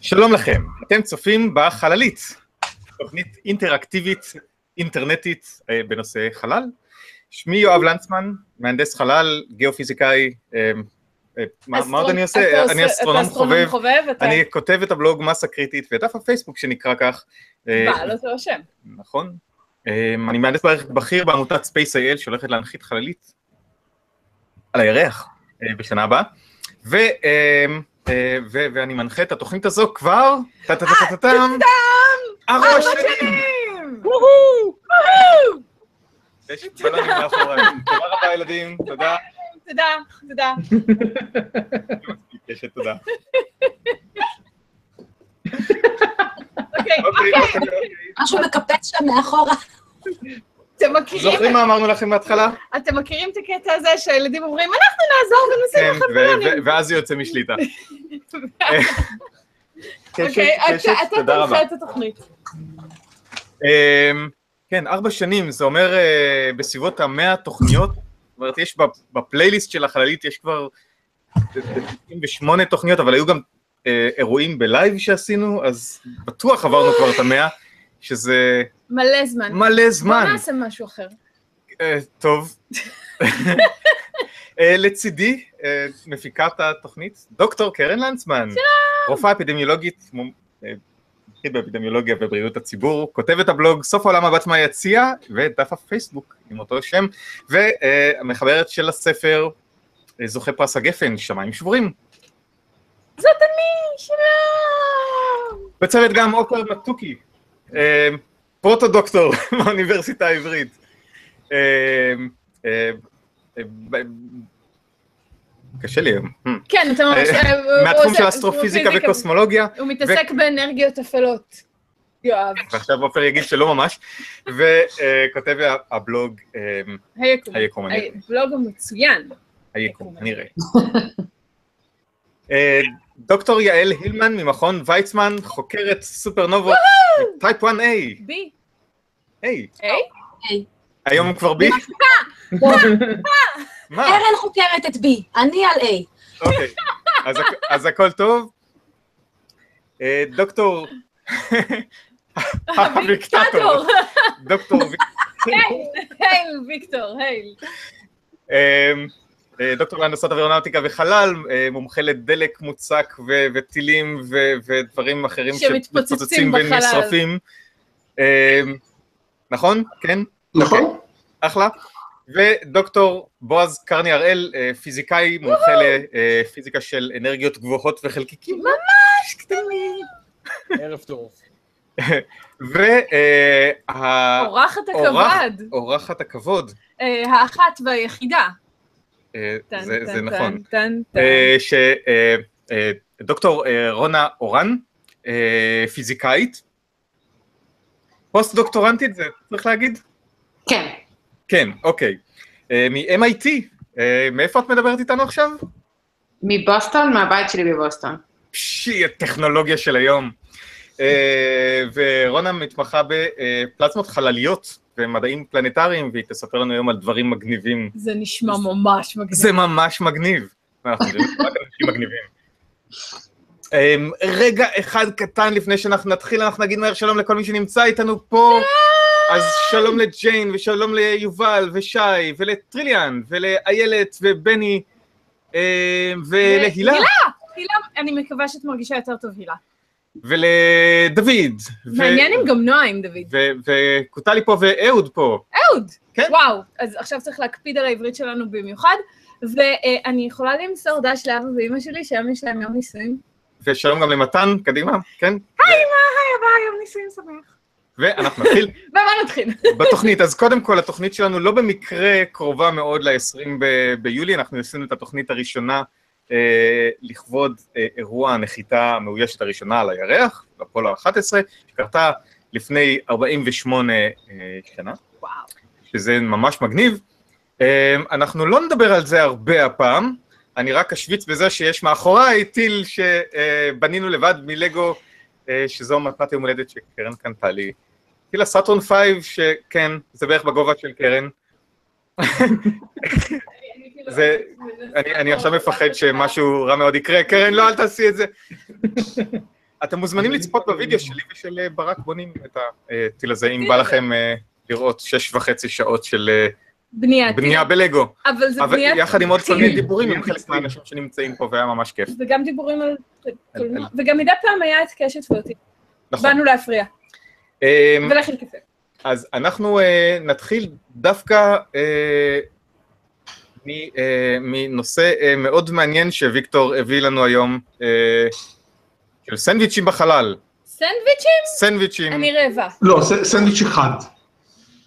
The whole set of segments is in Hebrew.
שלום לכם, אתם צופים בחללית, תוכנית אינטראקטיבית אינטרנטית אה, בנושא חלל. שמי יואב לנצמן, מהנדס חלל, גיאופיזיקאי, אה, אה, מה עוד אני עושה? אני אסטרונום חובב, אני כותב את הבלוג מסה קריטית ואת דף הפייסבוק שנקרא כך. בעל אותו השם. נכון. אה, אני מהנדס מערכת בכיר בעמותת Space.il שהולכת להנחית חללית על הירח בשנה הבאה. ו, אה, אה, ואני מנחה את התוכנית הזו כבר, טה-טה-טה-טה-טם, ארבע שנים! יש בלונים מאחוריי. תודה רבה ילדים, תודה. תודה, תודה. תודה. אוקיי, אוקיי, אוקיי. משהו מקפץ שם מאחורה. אתם מכירים זוכרים מה אמרנו לכם בהתחלה? אתם מכירים את הקטע הזה שהילדים אומרים, אנחנו נעזור ונשים כן, ו- בלונים. ואז זה יוצא משליטה. אוקיי, אתה. תנחה את התוכנית. אמ, כן, ארבע שנים, זה אומר אה, בסביבות המאה תוכניות. זאת אומרת, יש בפלייליסט של החללית, יש כבר 98 תוכניות, אבל היו גם אה, אירועים בלייב שעשינו, אז בטוח עברנו כבר את המאה, שזה מלא זמן. מלא בוא זמן. נעשה משהו אחר. אה, טוב. אה, לצידי, אה, מפיקת התוכנית, דוקטור קרן לנצמן. שלום. רופאה אפידמיולוגית, מומ- מומחית באפידמיולוגיה ובריאות הציבור, כותבת הבלוג סוף העולם הבת מהיציע, ודף הפייסבוק עם אותו שם, והמחברת של הספר, זוכה פרס הגפן, שמיים שבורים. זאת אני, שלום. בצוות גם עופר מתוקי, אה, פרוטו-דוקטור מהאוניברסיטה העברית. אה, ב- קשה לי היום. כן, אתה ממש... אה, אה, מהתחום של אסטרופיזיקה וקוסמולוגיה, הוא מתעסק באנרגיות אפלות. יואב, ועכשיו עופר יגיד שלא ממש, וכותב הבלוג אה, היקום. היקום. הבלוג המצוין. היקום הנראה. דוקטור יעל הילמן ממכון ויצמן, חוקרת סופרנובות, טייפ 1A, בי. היי, היי? היום כבר בי? מה? קרן חוקרת את בי, אני על A. אוקיי, אז הכ- אז הכל טוב. אה, דוקטור, הוויקטטור. דוקטור ויק- הייל, ויקטור, הייל. אה, דוקטור להנדסת אווירונאוטיקה וחלל, אה, מומחה לדלק מוצק ו- וטילים ו- ודברים אחרים שמתפוצצים בחלל. ונשרפים. אה, נכון? כן? נכון. אחלה. ודוקטור בועז קרני הראל, פיזיקאי מומחה לפיזיקה של אנרגיות גבוהות וחלקיקים. ממש קטנים. ערב טוב. וה... אורחת הכבוד. אורחת הכבוד, האחת והיחידה. אה, טן, זה טן, זה טן, נכון, טן, טן. אה, שדוקטור רונה אורן, אה, פיזיקאית, פוסט דוקטורנטית, זה צריך להגיד? כן. כן, אוקיי. אה, מ-MIT, אה, מאיפה את מדברת איתנו עכשיו? מבוסטון, מהבית שלי בבוסטון. פשי, הטכנולוגיה של היום. אה, ורונה מתמחה בפלזמות חלליות ומדעים פלנטריים, והיא תספר לנו היום על דברים מגניבים. זה נשמע ממש מגניב. זה ממש מגניב. אנחנו יודעים רק אנשים מגניבים. אמ, רגע אחד קטן לפני שאנחנו נתחיל, אנחנו נגיד מהר שלום לכל מי שנמצא איתנו פה. אז שלום לג'יין, ושלום ליובל, ושי, ולטריליאן, ולאיילת, ובני, אמ, ולהילה, הילה! הילה, אני מקווה שאת מרגישה יותר טוב, הילה. ולדוד. מעניין אם גם נועה עם דוד. וקוטלי פה ואהוד פה. אהוד! כן. וואו, אז עכשיו צריך להקפיד על העברית שלנו במיוחד, ואני יכולה למסור דש לאבא ואימא שלי, שהיום יש להם יום נישואים. ושלום גם למתן, קדימה, כן? היי, אבא, יום נישואים שמח. ואנחנו נתחיל. ומה נתחיל? בתוכנית, אז קודם כל, התוכנית שלנו לא במקרה קרובה מאוד ל-20 ב- ביולי, אנחנו עשינו את התוכנית הראשונה לכבוד אה, אירוע הנחיתה המאוישת הראשונה על הירח, אפולו 11, שקרתה לפני 48 אה, שנה, וואו. שזה ממש מגניב. אה, אנחנו לא נדבר על זה הרבה הפעם, אני רק אשוויץ בזה שיש מאחוריי טיל שבנינו לבד מלגו, אה, שזו מתנת יום הולדת שקרן קנתה לי. טיל הסאטרון 5, שכן, זה בערך בגובה של קרן. זה, אני, אני עכשיו מפחד שמשהו רע מאוד יקרה, קרן, לא, אל תעשי את זה. אתם מוזמנים לצפות בווידאו שלי ושל אה, ברק בונים את הטיל הזה, אם בא לכם אה, לראות שש וחצי שעות של אה, בנייה. בנייה בלגו. אבל זה אבל בנייה... יחד עם עוד כל מיני דיבורים עם חלק מהאנשים שנמצאים פה, והיה ממש כיף. וגם דיבורים על... וגם מדי פעם היה את קשת ואותי. נכון. באנו להפריע. אמ, ולכן קפה. אז אנחנו אה, נתחיל דווקא אה, אה, מנושא אה, מאוד מעניין שוויקטור הביא לנו היום, אה, של סנדוויצ'ים בחלל. סנדוויצ'ים? סנדוויצ'ים. אני רעבה. לא, סנדוויץ' אחד.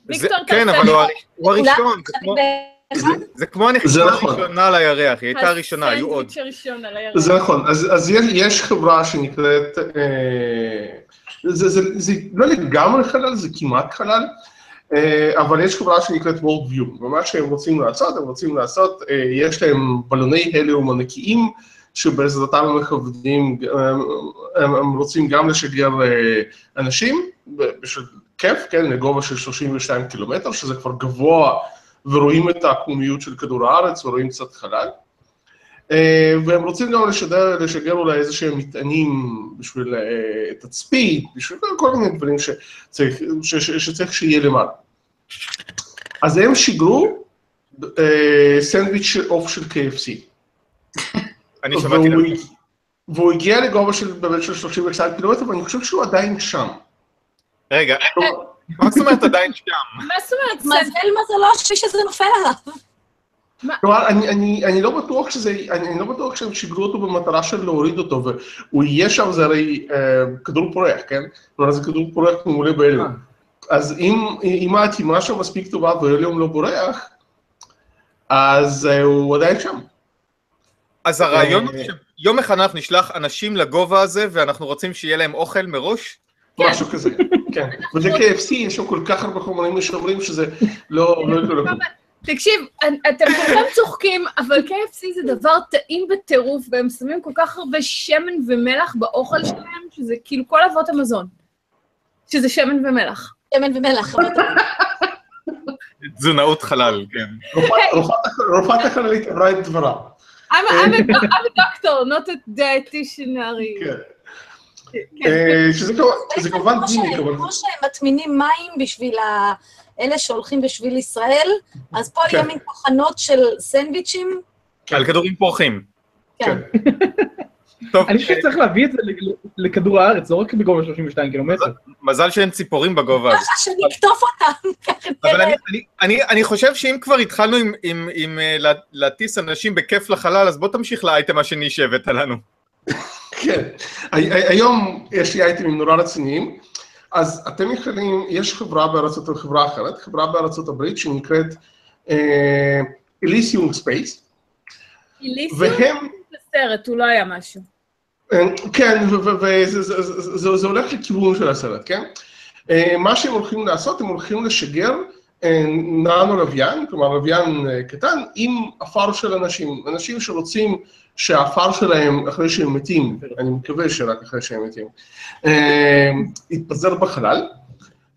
ויקטור, כן, אבל הוא הראשון, זה כמו- זה נכון. הראשונה על הירח, היא הייתה הראשונה, היו עוד. זה נכון, אז, יש, חברה שנקראת, אה, זה, זה, זה לא לגמרי חלל, זה כמעט חלל, אה, אבל יש חברה שנקראת Worldview, ומה שהם רוצים לעשות, הם רוצים לעשות, אה, יש להם בלוני הליום ענקיים, שבעזרתם הם מכבדים, הם, רוצים גם לשגר אה, אנשים, בשביל כיף, כן, לגובה של 32 קילומטר, שזה כבר גבוה, ורואים את העקומיות של כדור הארץ, ורואים קצת חלל. אה, והם רוצים גם לשדר, לשגר אולי איזה שהם מטענים בשביל אה, תצפית, בשביל כל מיני דברים שצריך, ש, ש, שצריך שיהיה למעלה. אז הם שיגרו אה, סנדוויץ' עוף של KFC. אני שמעתי גם. והוא הגיע לגובה של באמת של 32 קילומטר, ואני חושב שהוא עדיין שם. רגע, מה זאת אומרת עדיין שם? מה זאת אומרת? מזל מזלו שלי שזה נופל עליו. כלומר, אני, אני, אני לא בטוח שזה, אני, אני לא בטוח שהם שיגרו אותו במטרה של להוריד אותו, והוא יהיה שם, זה הרי אה, כדור פורח, כן? כלומר, זה כדור פורח ממולא בהליום. אז אם, אם האטימה שם מספיק טובה וההליום לא בורח, אז אה, הוא עדיין שם. אז הרעיון הוא אה, שיום אחד אנחנו נשלח אנשים לגובה הזה, ואנחנו רוצים שיהיה להם אוכל מראש? משהו כזה, כן. וזה KFC, יש שם כל כך הרבה חומרים משמרים שזה לא, לא כלום. תקשיב, אתם כולכם צוחקים, אבל KFC זה דבר טעים בטירוף, והם שמים כל כך הרבה שמן ומלח באוכל שלהם, שזה כאילו כל אבות המזון. שזה שמן ומלח. שמן ומלח. תזונאות חלל, כן. רופאת- החללית אמרה את דברה. I'm a, doctor, not a dietitianary. כן. כן. אה, שזה כמובן- זה כמובן. כמו שהם מטמינים מים בשביל ה- אלה שהולכים בשביל ישראל, אז פה כן. יהיה מין תחנות של סנדוויצ'ים. על כדורים פורחים. כן. טוב, אני חושב שצריך להביא את זה לכדור הארץ, לא רק בגובה 32 קילומטר. מזל שאין ציפורים בגובה הזה. ככה שאני אקטוף אותם. ככה אבל אני, חושב שאם כבר התחלנו עם, אה, לה- להטיס אנשים בכיף לחלל, אז בוא תמשיך לאייטם השני שהבאת לנו. כן. הי- הי- היום יש לי אייטמים נורא רציניים. אז אתם יכולים, יש חברה בארצות, חברה אחרת, חברה בארצות הברית שנקראת Elysium Space, Elysium והם, בסרט, הוא לא היה משהו. אה, כן, וזה הולך לכיוון של הסרט, כן? אה, מה שהם הולכים לעשות, הם הולכים לשגר אה, ננו לוויין, כלומר לוויין קטן, עם עפר של אנשים, אנשים שרוצים שהעפר שלהם, אחרי שהם מתים, אני מקווה שרק אחרי שהם מתים, אה, יתפזר בחלל.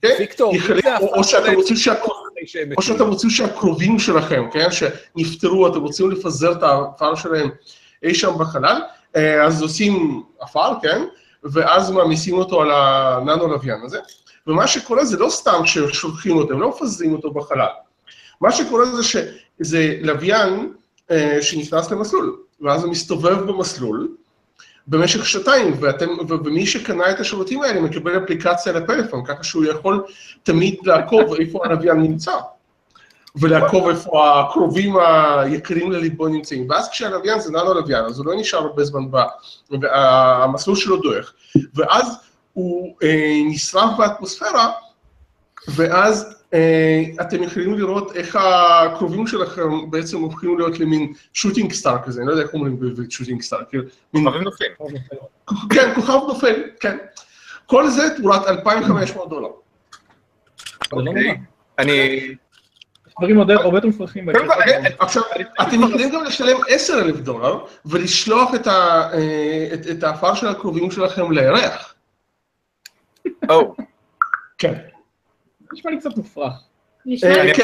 כן? ויקטור, או- שאתם? רוצים שהקרובים שלכם, כן, שנפטרו, אתם רוצים לפזר את העפר שלהם אי שם בחלל, אה, אז עושים עפר, כן, ואז מעמיסים אותו על הננו לוויין הזה, ומה שקורה זה לא סתם ששולחים אותו, הם לא מפזרים אותו בחלל. מה שקורה זה שזה לוויין אה, שנכנס למסלול, ואז הוא מסתובב במסלול במשך שנתיים, ואתם, ומי שקנה את השירותים האלה מקבל אפליקציה לפלאפון, ככה שהוא יכול תמיד לעקוב איפה הלוויין נמצא, ולעקוב איפה הקרובים היקרים לליבו נמצאים. ואז כשהלוויין זה ננו לוויין, אז הוא לא נשאר הרבה זמן, והמסלול שלו דועך, ואז הוא אה, נשרף באטמוספירה, ואז אתם יכולים לראות איך הקרובים שלכם בעצם הופכים להיות למין שוטינג סטאר כזה, אני לא יודע איך אומרים בעברית שוטינג סטאר, כאילו, מין כוכבים נופלים. כן, כוכב נופל, כן. כל זה תמורת 2,500 דולר. לא אוקיי. אני... דברים הרבה הרבה יותר מפרכים. אני- הזה. עכשיו, אתם יכולים גם לשלם 10,000 דולר ולשלוח את ה- אה, את העפר של הקרובים שלכם לירח. או, כן. נשמע לי קצת מופרך. נשמע אה, כן,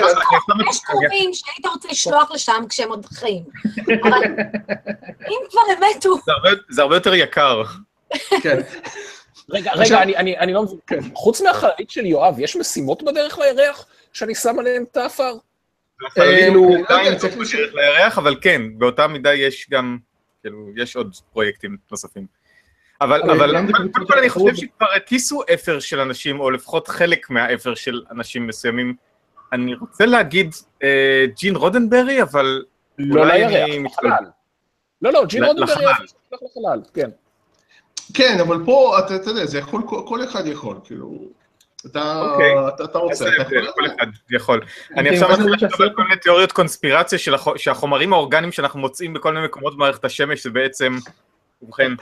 יש. קרובים שהיית רוצה לשלוח לשם כשהם עוד חיים. אבל אם כבר הם מתו, זה הרבה- יותר יקר. כן. רגע, רגע, אני- אני אני לא מבין. כן. חוץ מהחללית של יואב, יש משימות בדרך לירח שאני שם עליהן את האפר? כאילו, עדיין צריך בדרך לירח, אבל כן, באותה מידה יש גם, כאילו, יש עוד פרויקטים נוספים. אבל, אבל קודם כל אני. חושב שכבר הטיסו אפר של אנשים, או לפחות חלק מהאפר של אנשים מסוימים. אני רוצה להגיד אה, ג'ין רודנברי, אבל לא אולי לירח, אני מתבלבל. לחלל. לא, לא, ג'ין ל- רודנברי לשלוח לחלל, כן. כן, אבל פה, אתה אתה יודע, זה יכול, כל- כל אחד יכול, כאילו, אתה אוקיי. אתה- אתה רוצה, אתה יכול. כל אחד יכול. אני כן, עכשיו מתחיל אני לחשוב על כל מיני תיאוריות קונספירציה שהחומרים האורגניים שאנחנו מוצאים בכל מיני מקומות במערכת השמש זה בעצם, ובכן,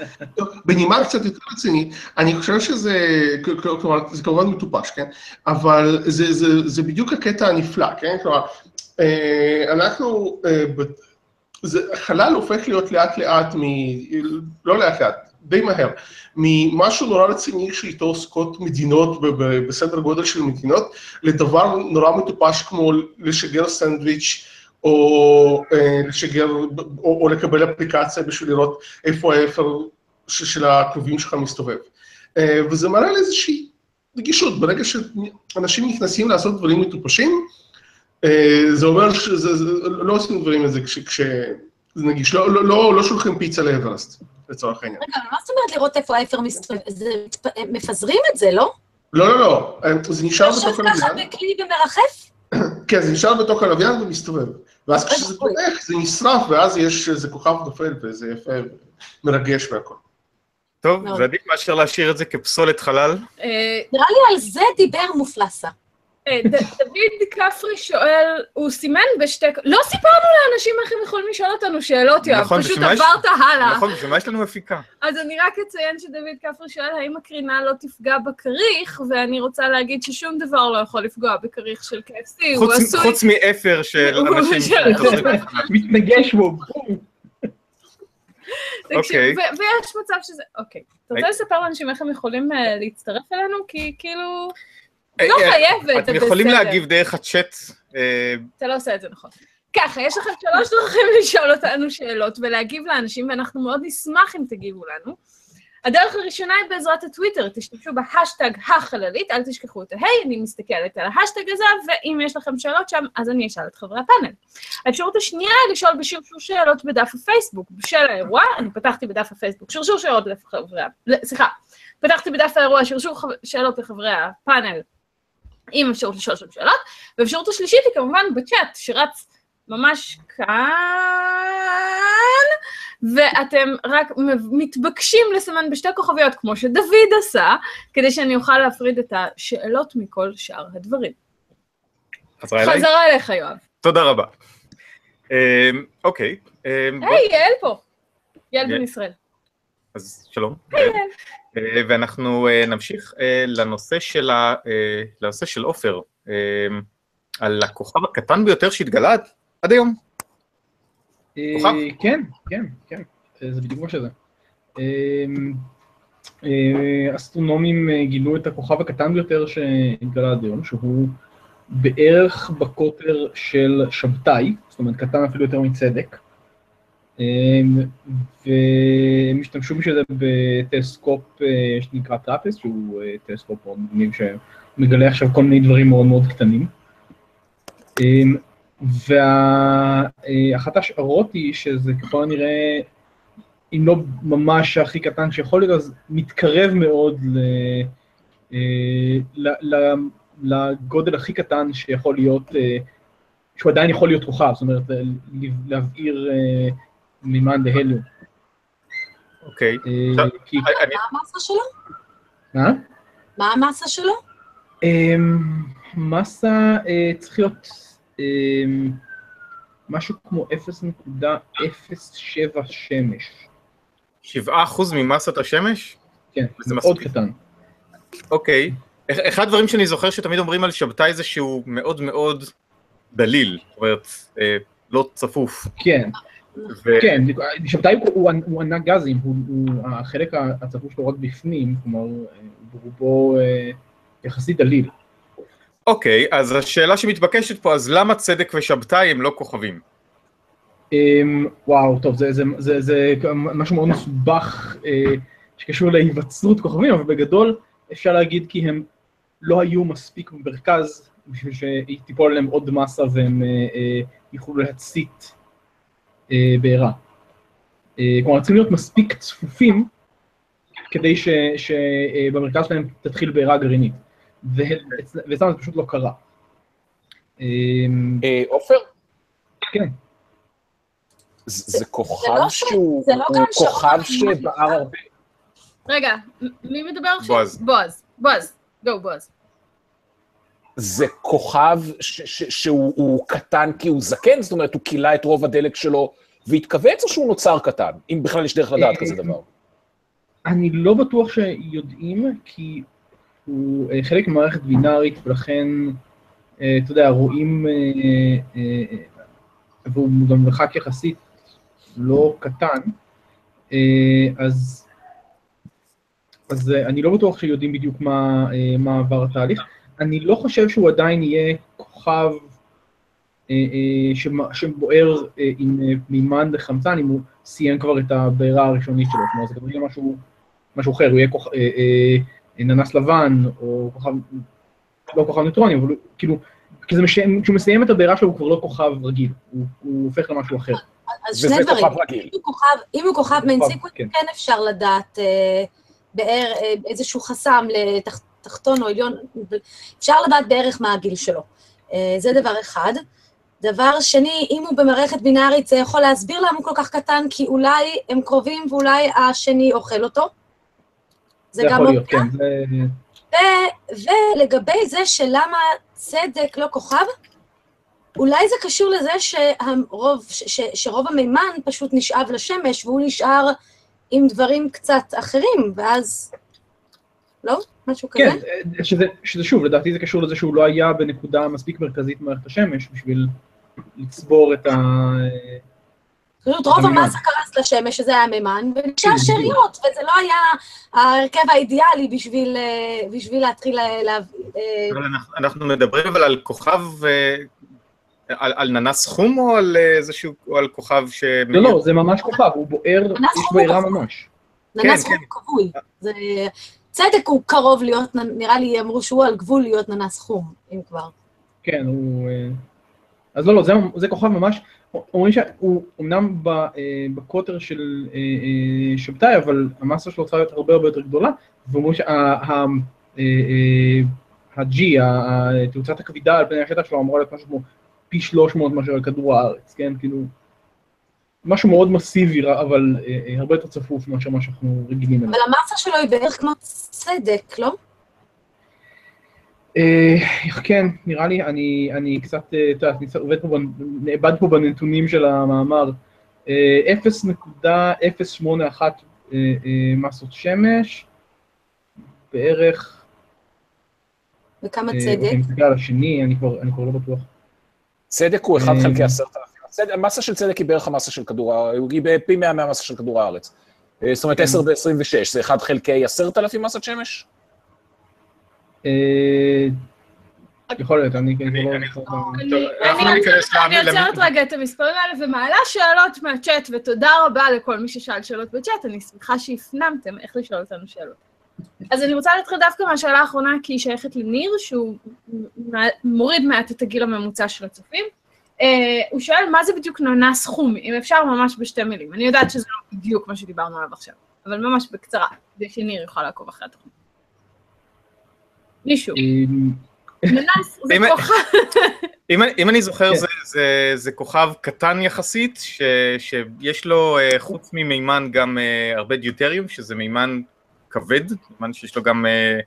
בנימה קצת יותר רצינית, אני חושב שזה, כלומר, זה כמובן מטופש, כן? אבל זה, זה, זה בדיוק הקטע הנפלא, כן? כלומר, אה, אנחנו, אה, זה, חלל הופך להיות לאט לאט מ... לא לאט לאט, די מהר, ממשהו נורא רציני שאיתו עוסקות מדינות בסדר גודל של מדינות, לדבר נורא מטופש כמו לשגר סנדוויץ' או אה, לשגר, או, או לקבל אפליקציה בשביל לראות איפה האפר של הקרובים שלך מסתובב. אה, וזה מראה על איזושהי רגישות, ברגע שאנשים נכנסים לעשות דברים מטופשים, אה, זה אומר שזה, זה, לא עושים דברים לזה כש... כש זה נגיש, לא, לא, לא, לא שולחים פיצה לאברסט, לצורך העניין. רגע, מה זאת אומרת לראות איפה האפר מסתובב? מפזרים את זה, לא? לא, לא, לא, אה, זה נשאר יושב בתוך ככה הלוויין, בכלי ומרחף? כן, זה נשאר בתוך הלוויין ומסתובב. ואז כשזה. פותח, זה נשרף, ואז יש איזה כוכב נופל, וזה יפה, מרגש והכל. טוב. זה עדיף מאשר להשאיר את זה כפסולת חלל. אה, נראה לי על זה דיבר מופלסה. אה, דוד כפרי שואל, הוא סימן בשתי... לא סיפרנו לאנשים איך הם יכולים לשאול אותנו שאלות, יואב, נכון, פשוט מה יש- עברת הלאה. נכון, בשביל מה יש לנו מפיקה? אז אני רק אציין שדוד כפרי שואל האם הקרינה לא תפגע בכריך, ואני רוצה להגיד ששום דבר לא יכול לפגוע בכריך של KFC, הוא עשוי... חוץ מאפר של אנשים. מתנגש בו, בום. אוקיי. ויש מצב שזה... אוקיי. אתה רוצה לספר לאנשים איך הם יכולים אה, להצטרף אלינו? כי כאילו... לא אה, אה, חייבת, אתם יכולים. להגיב דרך הצ'אט. אה, אתה לא עושה את זה נכון. ככה, יש לכם שלוש דרכים לשאול אותנו שאלות ולהגיב לאנשים, ואנחנו מאוד נשמח אם תגיבו לנו. הדרך הראשונה היא בעזרת הטוויטר, תשתמשו בהשטג החללית, אל תשכחו את ההיי, אני מסתכלת על ההשטג הזה, ואם יש לכם שאלות שם, אז אני אשאל את חברי הפאנל. האפשרות השנייה היא לשאול בשרשור שאלות בדף הפייסבוק. בשל האירוע, אני פתחתי בדף הפייסבוק, שרשור שאלות לחברי, ה- סליחה, פתחתי בדף האירוע שרשור שאלות לחברי הפאנל, עם אפשרות לשאול שם שאלות, והאפשרות השלישית היא כמובן בצ'אט, שרץ ממש כאן, ואתם רק מתבקשים לסמן בשתי כוכביות, כמו שדוד עשה, כדי שאני אוכל להפריד את השאלות מכל שאר הדברים. חזרה אליי? חזרה אליך, יואב. תודה רבה. אה, אוקיי, בוא- היי, יעל פה. יעל. בן ישראל. אז שלום. היי, יעל. אה, ואנחנו אה, נמשיך אה, לנושא של ה- אה, לנושא של עופר, אה, על הכוכב הקטן ביותר שהתגלה עד- היום. אה, כוכב? כן, כן, כן, אה, זה בדיוק מה שזה. אה, אה, אסטרונומים אה, גילו את הכוכב הקטן ביותר שהתגלה עד היום, שהוא בערך בקוטר של שבתאי, זאת אומרת קטן אפילו יותר מצדק. אה, והם השתמשו בשביל זה בטלסקופ אה, שנקרא TRAPPIST, שהוא אה, טלסקופ מאוד מגניב שמגלה עכשיו כל מיני דברים מאוד מאוד קטנים. אה, ואחת ההשערות היא שזה ככל הנראה, אם לא ממש הכי קטן שיכול להיות, אז מתקרב מאוד ל, אה, ל, ל, לגודל הכי קטן שיכול להיות, אה, שהוא עדיין יכול להיות כוכב, זאת אומרת, להבעיר אה, מימן להליום. אוקיי. אה, מה המסה שלו? מה? מה המסה שלו? אמ, מסה אה, צריך להיות אמ, משהו כמו 0.07 שמש. שבעה אחוז ממסת השמש? כן, זה מאוד. קטן. אוקיי. אח- אחד הדברים שאני זוכר שתמיד אומרים על שבתאי זה שהוא מאוד מאוד דליל, זאת אומרת, אה, לא צפוף. כן, ו- כן, שבתאי הוא- הוא הוא ענק גזים, הוא- הוא- החלק הצפוף שלו רק בפנים, כלומר, אה, ברובו אה, יחסית דליל. אוקיי, אז השאלה שמתבקשת פה, אז למה צדק ושבתאי הם לא כוכבים? אמ, וואו, טוב, זה, זה, זה, זה משהו מאוד מסובך. אה, שקשור להיווצרות כוכבים, אבל בגדול אפשר להגיד כי הם לא היו מספיק במרכז בשביל שתיפול עליהם עוד מסה והם יוכלו להצית בעירה. אה, כלומר, צריכים להיות מספיק צפופים כדי שבמרכז שלהם תתחיל בעירה גרעינית. ואצלם זה פשוט לא קרה. אה, אה, עופר? כן. זה זה כוכב לא שהוא זה לא כוכב שבער הרבה. רגע, מי מדבר עכשיו? בועז. בועז. בועז. גו, בועז. זה כוכב ש- ש- שהוא הוא קטן כי הוא זקן, זאת אומרת, הוא כילה את רוב הדלק שלו והתכווץ, או שהוא נוצר קטן? אם בכלל יש דרך לדעת כזה דבר. אני לא בטוח שיודעים, כי הוא אה, חלק ממערכת בינארית, ולכן, אה, אתה יודע, רואים, אה, והוא גם מרחק יחסית לא קטן, אז, אז אני לא בטוח שיודעים בדיוק מה, מה עבר התהליך. אני לא חושב שהוא עדיין יהיה כוכב אה, אה, שבוער אה, עם אה, מימן וחמצן, אם הוא סיים כבר את הבעירה הראשונית שלו, כלומר זה גם יהיה משהו, משהו אחר, הוא יהיה כוכ, אה, אה, ננס לבן, או כוכב, לא כוכב ניוטרוני, אבל כאילו, כשהוא מסיים את הבעירה שלו הוא כבר לא כוכב רגיל, הוא, הוא הופך למשהו אחר. אז שני דברים. כוכב רגיל. אם הוא כוכב, אם הוא כוכב מעין כוכב, כן. כן אפשר לדעת אה, באר, אה, איזשהו חסם לתחתון או עליון, אפשר לדעת בערך מה הגיל שלו. אה, זה דבר אחד. דבר שני, אם הוא במערכת בינארית, זה יכול להסביר למה הוא כל כך קטן, כי אולי הם קרובים ואולי השני אוכל אותו. זה זה גם אופציה. כן, זה... ו- ולגבי זה שלמה צדק לא כוכב, אולי זה קשור לזה שהרוב, ש- ש- שרוב המימן פשוט נשאב לשמש, והוא נשאר עם דברים קצת אחרים, ואז... לא? משהו כזה? כן, שזה, שזה שוב, לדעתי זה קשור לזה שהוא לא היה בנקודה מספיק מרכזית במערכת השמש בשביל לצבור את ה... פשוט רוב. המסה קרס לשמש, שזה היה מימן, ונשאר. שאריות, וזה לא היה ההרכב האידיאלי בשביל, אה, בשביל להתחיל לה- לה... אה, אבל אנחנו- אנחנו מדברים אבל על כוכב, על על ננס חום או על איזשהו, או על כוכב ש... לא, לא, זה ממש כוכב, הוא בוער, יש בעירה כוכב. ממש. ננס כן. חום כבוי. צדק הוא קרוב להיות, נראה לי אמרו שהוא על גבול להיות ננס חום, אם כבר. כן, הוא... אה, אז לא, לא, זה, זה כוכב ממש, אומרים שהוא אמנם אה, בקוטר של אה, שבתאי, אבל המסה שלו צריכה להיות הרבה הרבה יותר גדולה, ואומרים שה-G, תאוצת הכבידה על פני השטח שלו אמורה להיות משהו כמו פי 300 מאשר על כדור הארץ, כן? כאילו, משהו מאוד מסיבי, אבל אה, אה, הרבה יותר צפוף מאשר מה שאנחנו רגילים אליו. אבל המסה שלו היא בערך כמו צדק, לא? אה, כן, נראה לי, אני, אני קצת, אה, את יודעת, אני קצת עובד פה, נאבד פה בנתונים של המאמר. אה, 0.081 אה, אה, מסות שמש, בערך, וכמה אה, צדק? אני מסתכל על השני, אני כבר, אני כבר לא בטוח. צדק הוא 1 אה, חלקי 10,000. המסה של צדק היא בערך המסה של כדור הארץ, היא פי 100 מהמסה של כדור הארץ. אה, זאת אומרת, כן. 10 ב-26, זה 1 חלקי 10,000 מסת שמש? אה, יכול להיות, אני אני כבר אני- לא ניכנס עוצרת- רגע את המספרים האלה ומעלה שאלות מהצ'אט, ותודה רבה לכל מי ששאל שאלות בצ'אט, אני שמחה שהפנמתם איך לשאול אותנו שאלות. אז אני רוצה להתחיל דווקא מהשאלה האחרונה, כי היא שייכת לניר, שהוא מוריד מעט את הגיל הממוצע של הצופים. Uh, הוא שואל, מה זה בדיוק ננס חום, אם אפשר ממש בשתי מילים. אני יודעת שזה לא בדיוק מה שדיברנו עליו עכשיו, אבל ממש בקצרה, כדי שניר יוכל לעקוב אחרי התוכנית. מישהו, ננס זה אם- כוכב. אם, אני- אם אני זוכר, כן. זה, זה, זה כוכב קטן יחסית, ש, שיש לו אה, חוץ ממימן גם אה, הרבה דיוטריום, שזה מימן כבד, מימן שיש לו גם אה,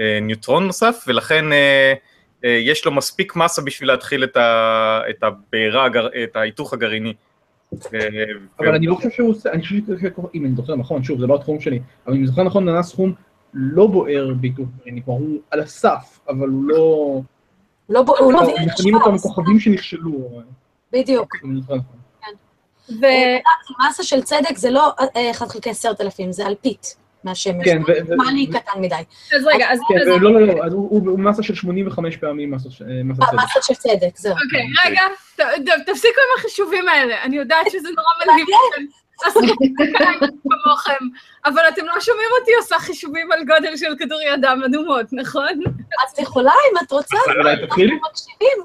אה, ניוטרון נוסף, ולכן אה, יש לו מספיק מסה בשביל להתחיל את, ה, את הבעירה, את ההיתוך הגרעיני. אה, אבל אני לא חושב שהוא עושה, אני חושב שזה, אם אני זוכר נכון, שוב, זה לא התחום שלי, אבל אם אני זוכר נכון, ננס חום לא בוער בהיתוך גרעיני, כלומר הוא על הסף, אבל הוא לא... לא, ב- הוא לא מביא מכנים אותם כוכבים שנכשלו, בדיוק. אם אני זוכר נכון. מסה של צדק זה לא אה, 1 חלקי 10,000, זה אלפית. מהשמש. כן, ו- ו- מה לי קטן מדי. אז רגע, אז... כן, לא, לא, אז הוא- מסה של 85 פעמים מסה ש- אה, מסה צדק. מסה של צדק, זהו. אוקיי, רגע, תפסיקו עם החישובים האלה. אני יודעת שזה נורא מלהיב אתכם. כמוכם, אבל אתם לא שומעים אותי עושה חישובים על גודל של כדורי אדם אדומות, נכון? אז את יכולה, אם את רוצה, אולי תתחילי? אנחנו מקשיבים.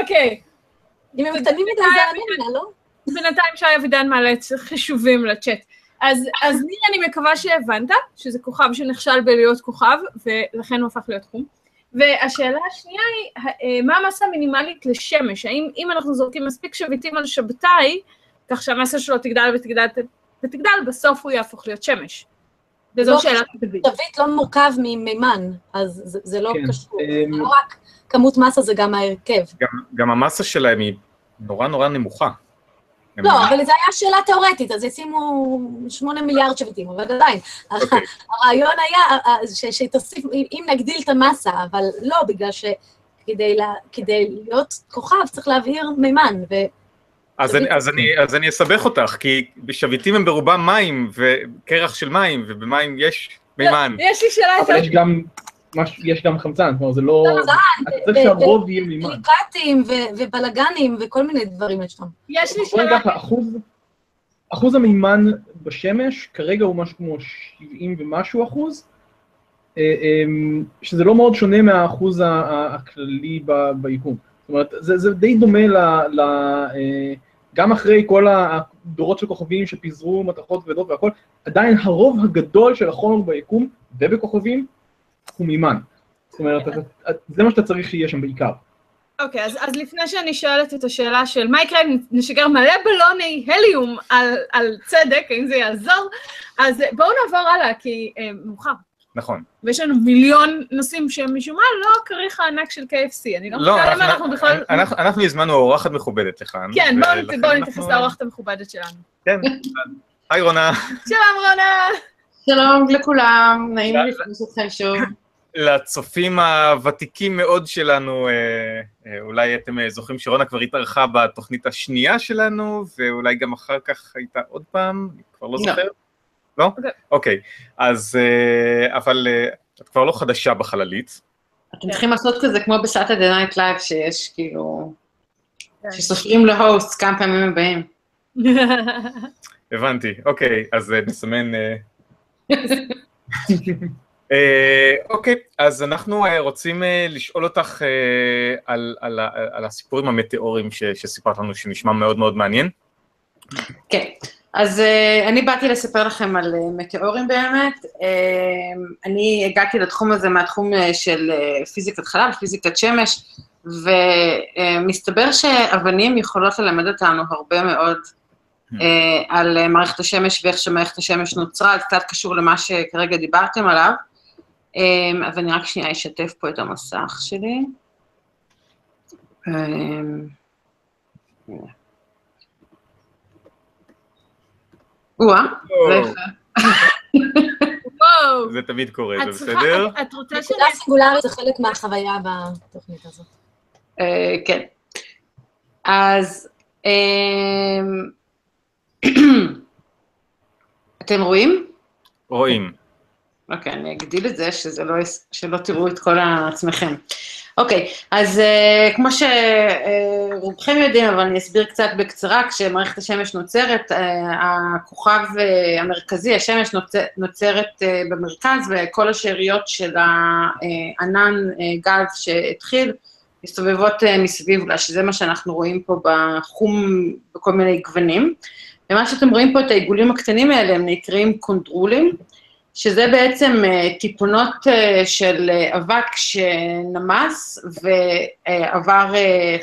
אוקיי, אם הם קטנים מדי זה אנמיה, לא? בינתיים שי אבידן מעלה חישובים לצ'אט. אז, אז ניר, אני מקווה שהבנת שזה כוכב שנכשל בלהיות כוכב, ולכן הוא הפך להיות חום. והשאלה השנייה היא, אה, מה המסה המינימלית לשמש? האם אם אנחנו זורקים מספיק שביטים על שבתאי, כך שהמסה שלו תגדל ותגדל ותגדל, בסוף הוא יהפוך להיות שמש? וזו לא, שאלת דוד. שביט לא מורכב ממימן, אז זה- זה לא כן, קשור. אמ, זה לא רק כמות מסה, זה גם ההרכב. גם- גם המסה שלהם היא נורא נורא נמוכה. הם- לא, אבל זו הייתה שאלה תיאורטית, אז ישימו שמונה מיליארד שביטים, אבל עדיין. אוקיי. הרעיון היה אה, ש- שתוסיף, אם- נגדיל את המסה, אבל לא, בגלל שכדי לה- כדי להיות כוכב צריך להבעיר מימן. אז אני, אז, אני, אז אני אסבך אותך, כי שביטים הם ברובם מים, וקרח של מים, ובמים יש מימן. יש לי שאלה אבל. יש גם, מש- יש גם חמצן, כלומר זה לא... חמצן, אתה צריך ו- שהרוב יהיה מימן. פליקטים ו- ובלגנים וכל מיני דברים יש שם. יש לי בואי שאלה... ככה, אחוז, אחוז המימן בשמש כרגע הוא משהו כמו 70 ומשהו אחוז, אה, אמ, שזה לא מאוד שונה מהאחוז הכללי ב- ביקום. זאת אומרת, זה, זה די דומה ל... ל אה, גם אחרי כל הדורות של כוכבים שפיזרו מתכות כבדות והכל, עדיין הרוב הגדול של החומר ביקום ובכוכבים הוא מימן. זאת אומרת, זה מה שאתה צריך שיהיה שם בעיקר. אוקיי, אז, אז לפני שאני שואלת את השאלה של מה יקרה אם נשגר מלא בלוני הליום על, על צדק, האם זה יעזור, אז בואו נעבור הלאה, כי אה, מאוחר. נכון. ויש לנו מיליון נושאים שהם משום מה לא כריך הענק של KFC, אני לא לא, מבינה למה אנחנו, אנחנו בכלל... אנחנו, אנחנו הזמנו אורחת מכובדת לכאן. כן, בואו ולכן בואו אנחנו- נתייחס לאורחת המכובדת שלנו. כן. היי רונה. שלום רונה! שלום לכולם, נעים לי לפגוש אתכם שוב. לצופים הוותיקים מאוד שלנו, אה, אה, אולי אתם אה, זוכרים שרונה כבר התארחה בתוכנית השנייה שלנו, ואולי גם אחר כך הייתה עוד פעם, אני כבר לא לא. זוכר. לא? אוקיי. אוקיי, אז, אבל את כבר לא חדשה בחללית. אתם צריכים לעשות כזה כמו ב Saturday Night Live, שיש כאילו, כן. שסופרים ל host כמה פעמים הם באים. הבנתי, אוקיי, אז נסמן... אה, אוקיי, אז אנחנו אה, רוצים אה, לשאול אותך על, על, ה- על הסיפורים המטאוריים ש- שסיפרת לנו, שנשמע מאוד מאוד מעניין. כן, אז אני באתי לספר לכם על מטאורים באמת. אני הגעתי לתחום הזה מהתחום של פיזיקת חלל, פיזיקת שמש, ומסתבר שאבנים יכולות ללמד אותנו הרבה מאוד uh, על מערכת השמש ואיך שמערכת השמש נוצרה, זה קצת קשור למה שכרגע דיברתם עליו. Um, אבל אני רק שנייה אשתף פה את המסך שלי. Um, או-אה, זה וואו! זה תמיד קורה, זה בסדר? את- רוצה שאני... נקודה סינגולרית זה חלק מהחוויה בתוכנית הזאת. אה, כן. אז אמ, אתם רואים? רואים. אוקיי, אני אגדיל את זה, שזה לא, שלא תראו את כל עצמכם. אוקיי, אז uh, כמו שרובכם יודעים, אבל אני אסביר קצת בקצרה, כשמערכת השמש נוצרת, uh, הכוכב uh, המרכזי, השמש נוצר, נוצרת uh, במרכז, וכל השאריות של הענן uh, גז שהתחיל, מסתובבות uh, מסביב לה, שזה מה שאנחנו רואים פה בחום, בכל מיני גוונים. ומה שאתם רואים פה, את העיגולים הקטנים האלה, הם נקראים קונדרולים. שזה בעצם uh, טיפונות uh, של uh, אבק שנמס ועבר,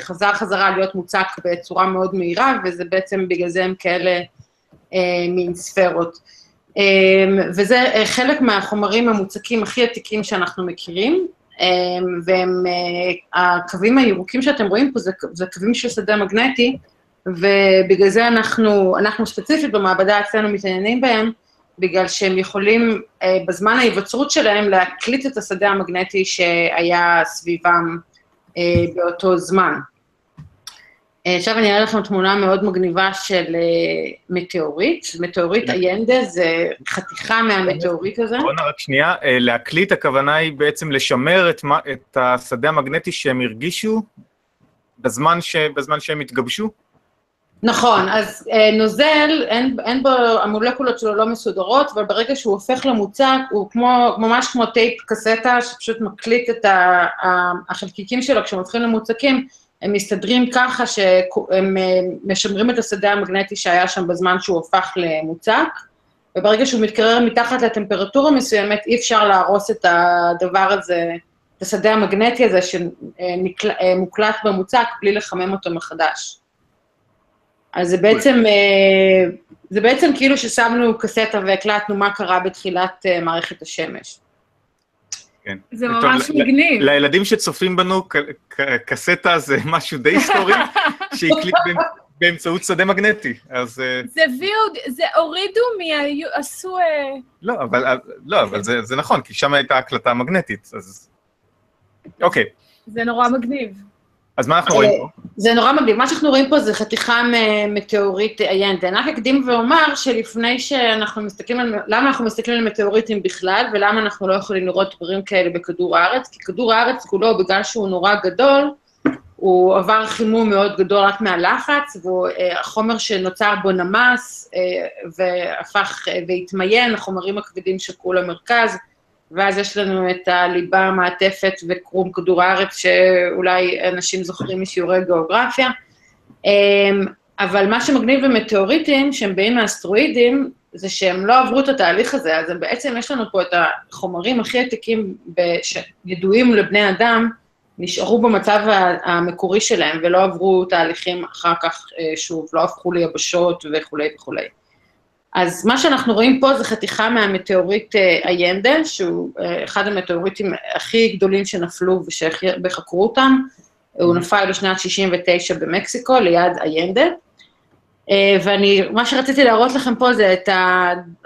חזר חזרה להיות מוצק בצורה מאוד מהירה, וזה בעצם, בגלל זה הם כאלה מין ספרות. Um, וזה חלק מהחומרים המוצקים הכי עתיקים שאנחנו מכירים, um, והם, הקווים הירוקים שאתם רואים פה זה, זה קווים של שדה מגנטי, ובגלל זה אנחנו, אנחנו ספציפית במעבדה אצלנו מתעניינים בהם, בגלל שהם יכולים אה, בזמן ההיווצרות שלהם להקליט את השדה המגנטי שהיה סביבם אה, באותו זמן. אה, עכשיו אני אראה לכם תמונה מאוד מגניבה של אה, מטאוריט. מטאוריט איינדה זה חתיכה מהמטאוריט הזה. רונה, רק שנייה, להקליט הכוונה היא בעצם לשמר את, את השדה המגנטי שהם הרגישו בזמן, ש, בזמן שהם התגבשו? נכון, אז אה, נוזל, אין, אין בו, המולקולות שלו לא מסודרות, אבל ברגע שהוא הופך למוצק, הוא כמו, ממש כמו טייפ קסטה, שפשוט מקליט את ה, החלקיקים שלו, כשהם הופכים למוצקים, הם מסתדרים ככה שהם אה, משמרים את השדה המגנטי שהיה שם בזמן שהוא הפך למוצק, וברגע שהוא מתקרר מתחת לטמפרטורה מסוימת, אי אפשר להרוס את הדבר הזה, את השדה המגנטי הזה שמוקלט במוצק, בלי לחמם אותו מחדש. אז זה בעצם, אה, זה בעצם כאילו ששמנו קסטה והקלטנו מה קרה בתחילת אה, מערכת השמש. כן. זה טוב, ממש ל- מגניב. לילדים שצופים בנו, ק- ק- קסטה זה משהו די היסטורי, שהקליט באמצ- באמצעות שדה מגנטי. אז אה, זה VOD, זה הורידו מה... עשו... אה, לא, אבל, לא, אבל זה, זה נכון, כי שם הייתה הקלטה מגנטית, אז... אוקיי, זה נורא מגניב. אז מה אנחנו רואים פה? זה נורא מגניב. מה שאנחנו רואים פה זה חתיכה ממטאוריט איינדה. אני רק אקדים ואומר שלפני שאנחנו מסתכלים על... למה אנחנו מסתכלים על מטאוריטים בכלל, ולמה אנחנו לא יכולים לראות דברים כאלה בכדור הארץ? כי כדור הארץ כולו, בגלל שהוא נורא גדול, הוא עבר חימום מאוד גדול רק מהלחץ, והחומר שנוצר בו נמס, אה, והפך אה, והתמיין, החומרים הכבדים שקעו למרכז, ואז יש לנו את הליבה, המעטפת וקרום כדור הארץ, שאולי אנשים זוכרים משיעורי גיאוגרפיה. אמ, אבל מה שמגניב במטאוריטים, שהם באים מהאסטרואידים, זה שהם לא עברו את התהליך הזה, אז בעצם יש לנו פה את החומרים הכי עתיקים שידועים לבני אדם, נשארו במצב המקורי שלהם ולא עברו תהליכים אחר כך, אה, שוב, לא הפכו ליבשות וכולי וכולי. אז מה שאנחנו רואים פה זה חתיכה מהמטאוריט אה, איינדה, שהוא אה, אחד המטאוריטים הכי גדולים שנפלו ושחקרו אותם. הוא נפל בשנת 69 במקסיקו, ליד איינדה. אה, ואני, מה שרציתי להראות לכם פה זה את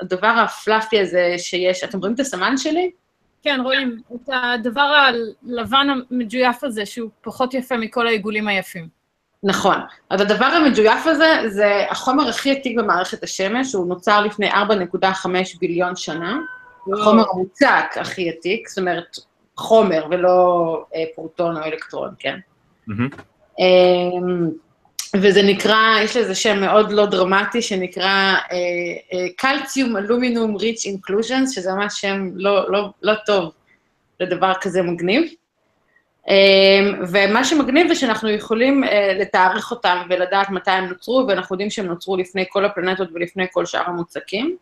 הדבר הפלאפי הזה שיש, אתם רואים את הסמן שלי? כן, רואים את הדבר הלבן המג'ויף הזה, שהוא פחות יפה מכל העיגולים היפים. נכון. אז הדבר המג'ויף הזה, זה החומר הכי עתיק במערכת השמש, הוא נוצר לפני 4.5 ביליון שנה. החומר המוצק הכי עתיק, זאת אומרת, חומר ולא אה, פרוטון או אלקטרון, כן? מהמם. אמ, וזה נקרא, יש לזה שם מאוד לא דרמטי, שנקרא קלציום אלומינום ריץ' אינקלוז'נס, שזה ממש שם לא, לא, לא טוב לדבר כזה מגניב. אמ, ומה שמגניב זה שאנחנו יכולים אה, לתארך אותם ולדעת מתי הם נוצרו, ואנחנו יודעים שהם נוצרו לפני כל הפלנטות ולפני כל שאר המוצקים.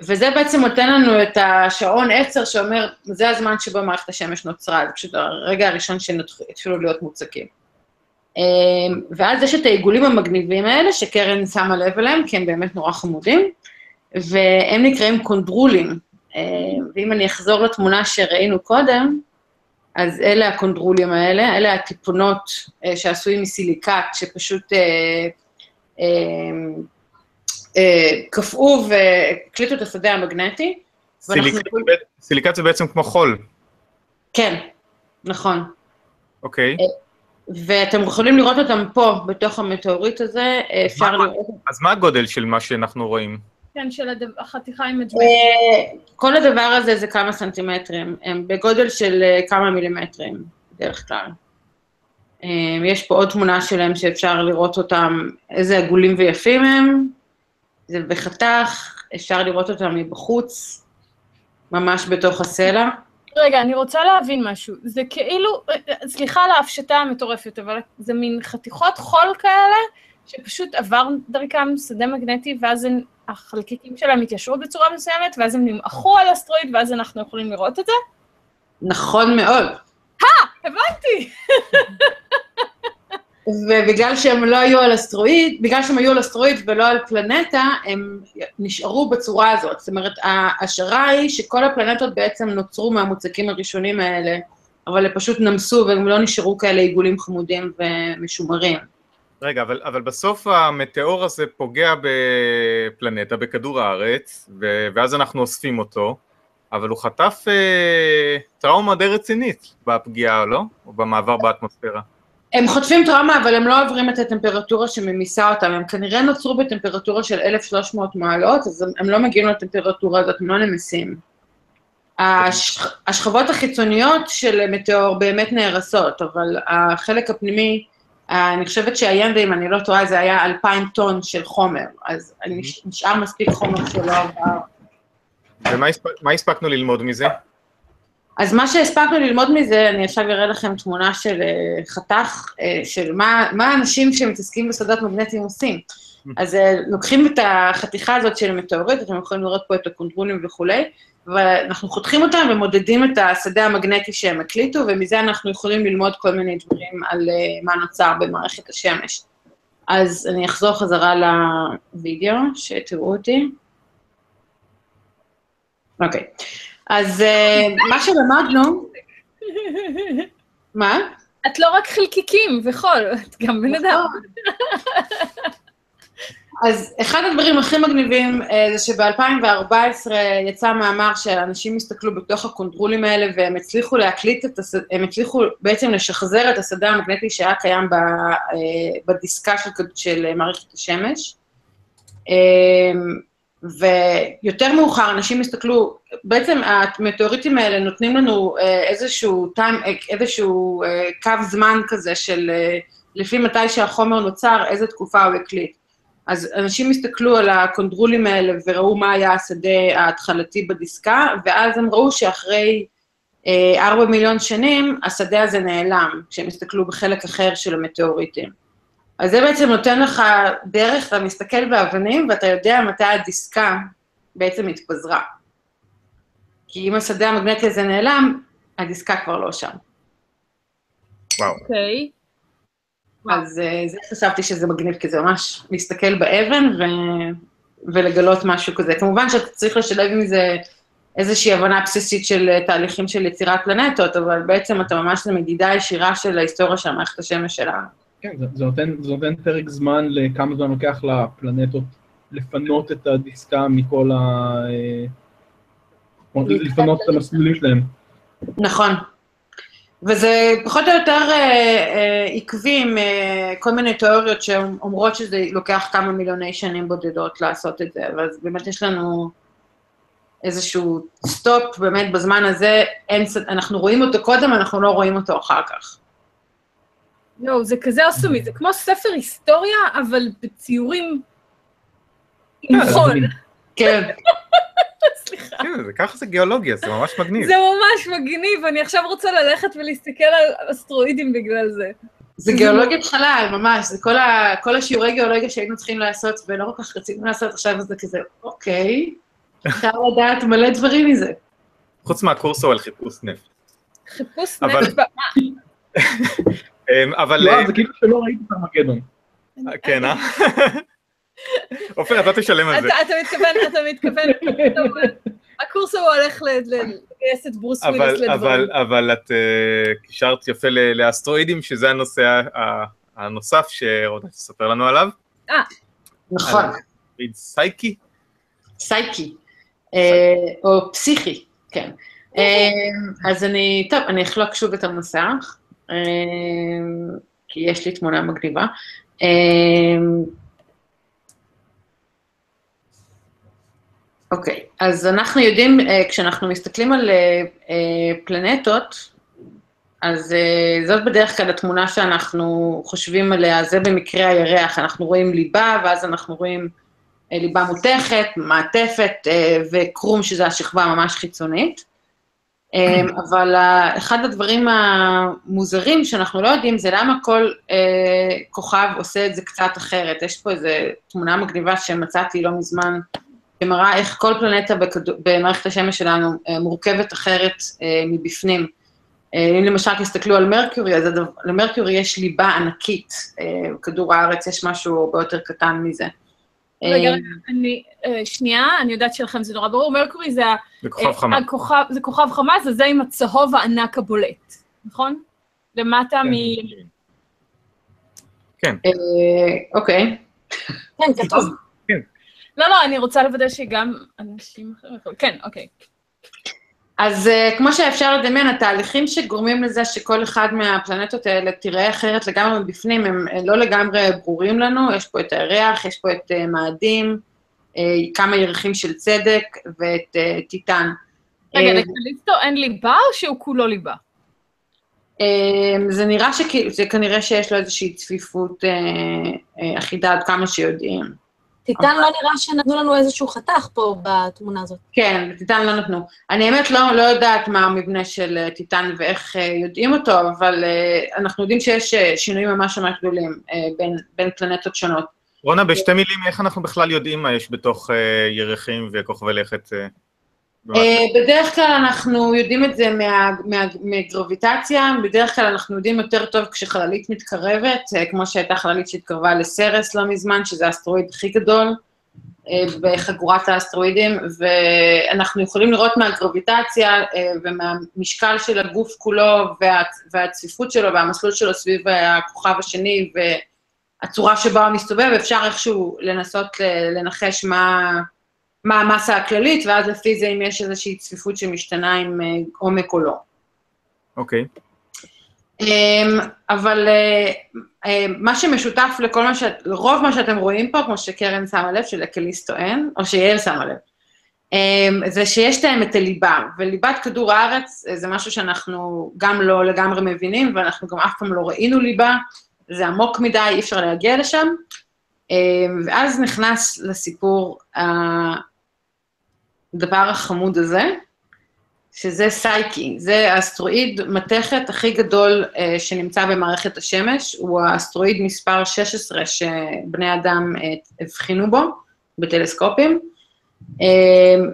וזה בעצם נותן לנו את השעון עצר שאומר, זה הזמן שבו מערכת השמש נוצרה, זה פשוט הרגע הראשון שהם התחילו להיות מוצקים. אמ, ואז יש את העיגולים המגניבים האלה, שקרן שמה לב אליהם, כי הם באמת נורא חמודים, והם נקראים קונדרולים. אמ, ואם אני אחזור לתמונה שראינו קודם, אז אלה הקונדרולים האלה, אלה הטיפונות אה, שעשויים מסיליקט, שפשוט אה, אה, אה, קפאו והקליטו את השדה המגנטי. ואנחנו סיליקט בעצם- סיליקט זה בעצם כמו חול, כן, נכון. אוקיי? ואתם יכולים לראות אותם פה, בתוך המטאוריט הזה, אה, אפשר מה- לראות... אז מה הגודל של מה שאנחנו רואים? כן, של החתיכה עם הג'ויף. אה, כל הדבר הזה זה כמה סנטימטרים, הם בגודל של אה, כמה מילימטרים, בדרך כלל. אה, יש פה עוד תמונה שלהם שאפשר לראות אותם, איזה עגולים ויפים הם. זה בחתך, אפשר לראות אותם מבחוץ, ממש בתוך הסלע. רגע, אני רוצה להבין משהו. זה כאילו, סליחה על ההפשטה המטורפת, אבל זה מין חתיכות חול כאלה, שפשוט עבר דרכם שדה מגנטי, ואז הם, החלקיקים שלהם התיישרו בצורה מסוימת, ואז הם נמעכו על אסטרואיד, ואז אנחנו יכולים לראות את זה? נכון מאוד. הבנתי. ובגלל שהם לא היו על אסטרואיד, בגלל שהם היו על אסטרואיד ולא על פלנטה, הם נשארו בצורה הזאת. זאת אומרת, ההשערה היא שכל הפלנטות בעצם נוצרו מהמוצקים הראשונים האלה, אבל הם פשוט נמסו והם לא נשארו כאלה עיגולים חמודים ומשומרים. רגע, אבל, אבל בסוף המטאור הזה פוגע בפלנטה, בכדור הארץ, ו, ואז אנחנו אוספים אותו, אבל הוא חטף אה, טראומה די רצינית בפגיעה, לא? או במעבר באטמוספירה. הם חוטפים טראומה, אבל הם לא עוברים את הטמפרטורה שממיסה אותם. הם כנראה נוצרו בטמפרטורה של 1,300 מעלות, אז הם, הם לא מגיעים לטמפרטורה הזאת, הם לא נמסים. הש, השכבות החיצוניות של מטאור באמת נהרסות, אבל החלק הפנימי, אני חושבת שהיינדה, אם אני לא טועה, זה היה 2,000 טון של חומר, אז נש- נשאר מספיק חומר שלא עבר. ומה הספ- מה הספקנו ללמוד מזה? אז מה שהספקנו ללמוד מזה, אני עכשיו אראה לכם תמונה של אה, חתך, אה, של מה, מה האנשים שמתעסקים בשדות מגנטיים עושים. אז אה, לוקחים את החתיכה הזאת של מטאורית, אתם יכולים לראות פה את הקונטרולים וכולי, ואנחנו חותכים אותם ומודדים את השדה המגנטי שהם הקליטו, ומזה אנחנו יכולים ללמוד כל מיני דברים על אה, מה נוצר במערכת השמש. אז אני אחזור חזרה לוידאו, שתראו אותי. אוקיי. אז אה, מה שלמדנו, מה? את לא רק חלקיקים וחול, את גם בן אדם. אז אחד הדברים הכי מגניבים אה, זה שב-2014 יצא מאמר שאנשים הסתכלו בתוך הקונטרולים האלה והם הצליחו להקליט את השדה, הם הצליחו בעצם לשחזר את השדה המגנטי שהיה קיים אה, בדיסקה של, של מערכת השמש. אה, ויותר מאוחר אנשים הסתכלו, בעצם המטאוריטים האלה נותנים לנו אה, איזשהו, אה, איזשהו קו זמן כזה של לפי מתי שהחומר נוצר, איזה תקופה הוא הקליט. אז אנשים הסתכלו על הקונדרולים האלה וראו מה היה השדה ההתחלתי בדיסקה, ואז הם ראו שאחרי אה, ארבע מיליון שנים, השדה הזה נעלם, כשהם הסתכלו בחלק אחר של המטאוריטים. אז זה בעצם נותן לך דרך, אתה מסתכל באבנים ואתה יודע מתי הדיסקה בעצם התפזרה. כי אם השדה המגנטי הזה נעלם, הדיסקה כבר לא שם. וואו. אוקיי. אז אה, זה חשבתי שזה מגניב, כי זה ממש להסתכל באבן ו... ולגלות משהו כזה. כמובן שאתה צריך לשלב עם זה איזושהי הבנה בסיסית של אה, תהליכים של יצירת פלנטות, אבל בעצם אתה ממש למדידה ישירה של ההיסטוריה של מערכת השמש שלנו. כן, זה, זה, נותן, זה נותן פרק זמן לכמה זמן לוקח לפלנטות לפנות את הדיסקה מכל ה... אה, לפנות את המסלולים שלהם. נכון. וזה פחות או יותר אה, אה, עקבי עם אה, כל מיני תיאוריות שאומרות שזה לוקח כמה מיליוני שנים בודדות לעשות את זה, ואז באמת יש לנו איזשהו סטופ, באמת בזמן הזה, אין, אנחנו רואים אותו קודם, אנחנו לא רואים אותו אחר כך. יואו, זה כזה אוסומי, זה כמו ספר היסטוריה, אבל בציורים עם חול. סליחה. כן, זה- ככה זה גיאולוגיה, זה ממש מגניב. זה ממש מגניב, אני עכשיו רוצה ללכת ולהסתכל על אסטרואידים בגלל זה. זה גיאולוגיית חלל, ממש, זה כל, ה, כל השיעורי גיאולוגיה שהיינו צריכים לעשות, ולא כל כך רצינו לעשות, עכשיו זה כזה, אוקיי, אפשר לדעת מלא דברים מזה. חוץ מהקורסו על חיפוש נפט. חיפוש אבל- נפט, ב- אמ, אבל... יואב, זה כאילו שלא ראית את ארמגדון. אה, כן, אה? עופר, אתה תשלם על זה. אתה אתה מתכוון, אתה מתכוון, הקורס הוא הולך ל- ל- לגייס את ברוס וויליס אבל, לדברים. אבל, אבל את אה, קישרת יפה ל- לאסטרואידים, שזה הנושא הנוסף שרודה תספר לנו עליו. נכון, ריד סייקי? סייקי, אה, או פסיכי, כן. אה, אז אני, טוב, אני אחלוק שוב את המסך, אה, כי יש לי תמונה מגניבה. אוקיי, אז אנחנו יודעים, אה, כשאנחנו מסתכלים על אה, אה, פלנטות, אז זאת בדרך כלל התמונה שאנחנו חושבים עליה, זה במקרה הירח, אנחנו רואים ליבה, ואז אנחנו רואים ליבה מותכת, מעטפת וקרום, שזה השכבה ממש חיצונית. אבל אחד הדברים המוזרים שאנחנו לא יודעים זה למה כל כוכב עושה את זה קצת אחרת. יש פה איזו תמונה מגניבה שמצאתי לא מזמן, שמראה איך כל פלנטה במערכת השמש שלנו אה, מורכבת אחרת אה, מבפנים. אה, אם למשל תסתכלו על מרקיורי, אז למרקיורי יש ליבה ענקית, בכדור הארץ יש משהו הרבה יותר קטן מזה. רגע, אני, שנייה, אני יודעת שלכם זה נורא ברור, מרקורי זה זה כוכב חמה. הכוכב- זה כוכב חמה, זה זה עם הצהוב הענק הבולט, נכון? למטה מ... כן, אוקיי. כן, כתוב. לא, לא, אני רוצה לוודא שגם אנשים אחרים... יכולים- כן, אוקיי. אז uh, כמו שאפשר לדמיין, התהליכים שגורמים לזה שכל אחד מהפלנטות האלה תיראה אחרת לגמרי מבפנים, הם אה, לא לגמרי ברורים לנו, יש פה את הירח, יש פה את uh, מאדים, uh, כמה ירחים של צדק ואת uh, טיטן. רגע, אה, לקליסטו אין ליבה או שהוא כולו ליבה? אה, זה נראה שכאילו, זה כנראה שיש לו איזושהי צפיפות אה, אה, אחידה עד כמה שיודעים. טיטן לא נראה שנתנו לנו איזשהו חתך פה בתמונה הזאת. כן, טיטן לא נתנו. אני האמת לא, לא יודעת מה המבנה של אה, טיטן ואיך אה, יודעים אותו, אבל אה, אנחנו יודעים שיש שינויים ממש ממש גדולים בין, בין פלנטות שונות. רונה, בשתי מילים, איך אנחנו בכלל יודעים מה יש בתוך ירחים וכוכבי לכת? אה, בדרך כלל אנחנו יודעים את זה מה, מה, מגרביטציה, בדרך כלל אנחנו יודעים יותר טוב כשחללית מתקרבת, אה, כמו שהייתה חללית שהתקרבה לסרס לא מזמן, שזה האסטרואיד הכי גדול אה, בחגורת האסטרואידים, ואנחנו יכולים לראות מהגרביטציה ומהמשקל של הגוף כולו וה, והצפיפות שלו והמסלול שלו סביב הכוכב השני והצורה שבה הוא מסתובב, אפשר איכשהו לנסות לנחש מה... מה המסה הכללית, ואז לפי זה אם יש איזושהי צפיפות שמשתנה עם אה, עומק או לא. אוקיי. אמ, אבל אה, אה, מה שמשותף לכל מה ש... לרוב מה שאתם רואים פה, כמו שקרן שמה לב, שלקליסטו אין, או שיעל שמה לב, אמ, זה שיש להם את הליבה, וליבת כדור הארץ זה משהו שאנחנו גם לא לגמרי מבינים, ואנחנו גם אף פעם לא ראינו ליבה, זה עמוק מדי, אי אפשר להגיע לשם. אמ, ואז נכנס לסיפור הדבר החמוד הזה, שזה סייקי, זה האסטרואיד מתכת הכי גדול אה, שנמצא במערכת השמש, הוא האסטרואיד מספר 16 שבני אדם אה, הבחינו בו בטלסקופים, אה,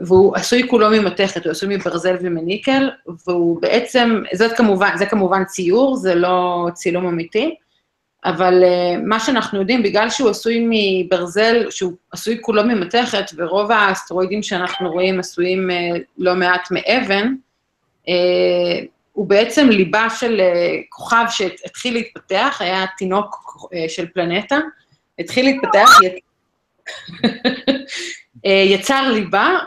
והוא עשוי כולו ממתכת, הוא עשוי מברזל ומניקל, והוא בעצם, זאת כמובן, זה כמובן ציור, זה לא צילום אמיתי, אבל uh, מה שאנחנו יודעים, בגלל שהוא עשוי מברזל, שהוא עשוי כולו ממתכת, ורוב האסטרואידים שאנחנו רואים עשויים uh, לא מעט מאבן, uh, הוא בעצם ליבה של כוכב שהתחיל להתפתח, היה תינוק של פלנטה, התחיל להתפתח, יצר ליבה,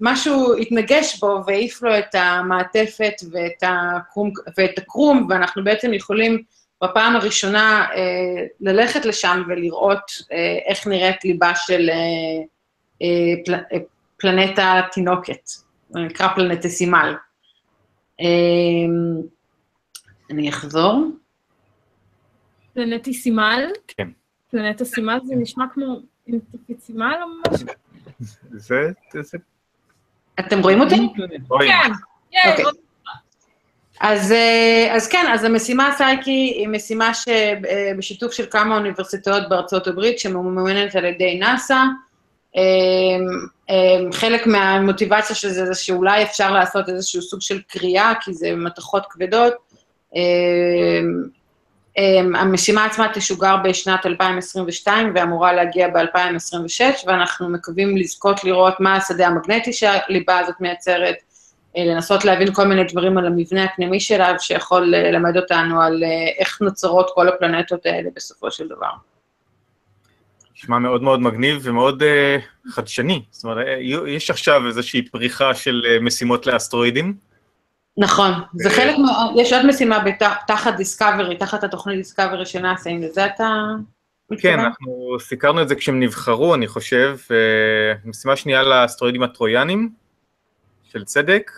ומשהו התנגש בו והעיף לו את המעטפת ואת הקרום, ואת הקרום ואנחנו בעצם יכולים בפעם הראשונה אה, ללכת לשם ולראות אה, איך נראית ליבה של אה, אה, פל, אה, פלנטה תינוקת, נקרא פלנטסימל. אה, אני אחזור. פלנטיסימל? כן. פלנטסימל זה נשמע כמו אינטרפיצימל או משהו? זה, זה, אתם רואים אותי? רואים. כן, אוקיי. אז, אה, אז כן, אז המשימה סייקי היא משימה שבשיתוף של כמה אוניברסיטאות בארצות הברית, שממומנת על ידי נאס"א. אה, אה, חלק מהמוטיבציה של זה זה שאולי אפשר לעשות איזשהו סוג של קריאה, כי זה מתכות כבדות. המשימה עצמה תשוגר בשנת 2022 ואמורה להגיע ב-2026, ואנחנו מקווים לזכות לראות מה השדה המגנטי שהליבה הזאת מייצרת, לנסות להבין כל מיני דברים על המבנה הפנימי שלה, שיכול ללמד אותנו על איך נוצרות כל הפלנטות האלה בסופו של דבר. נשמע מאוד מאוד מגניב ומאוד uh, חדשני. זאת אומרת, יש עכשיו איזושהי פריחה של uh, משימות לאסטרואידים. נכון, זה חלק. יש עוד משימה. תחת דיסקאברי, תחת התוכנית דיסקאברי של נאסא, אם לזה אתה? כן, אנחנו סיקרנו את זה כשהם נבחרו, אני חושב. משימה שנייה לאסטרואידים הטרויאנים, של צדק,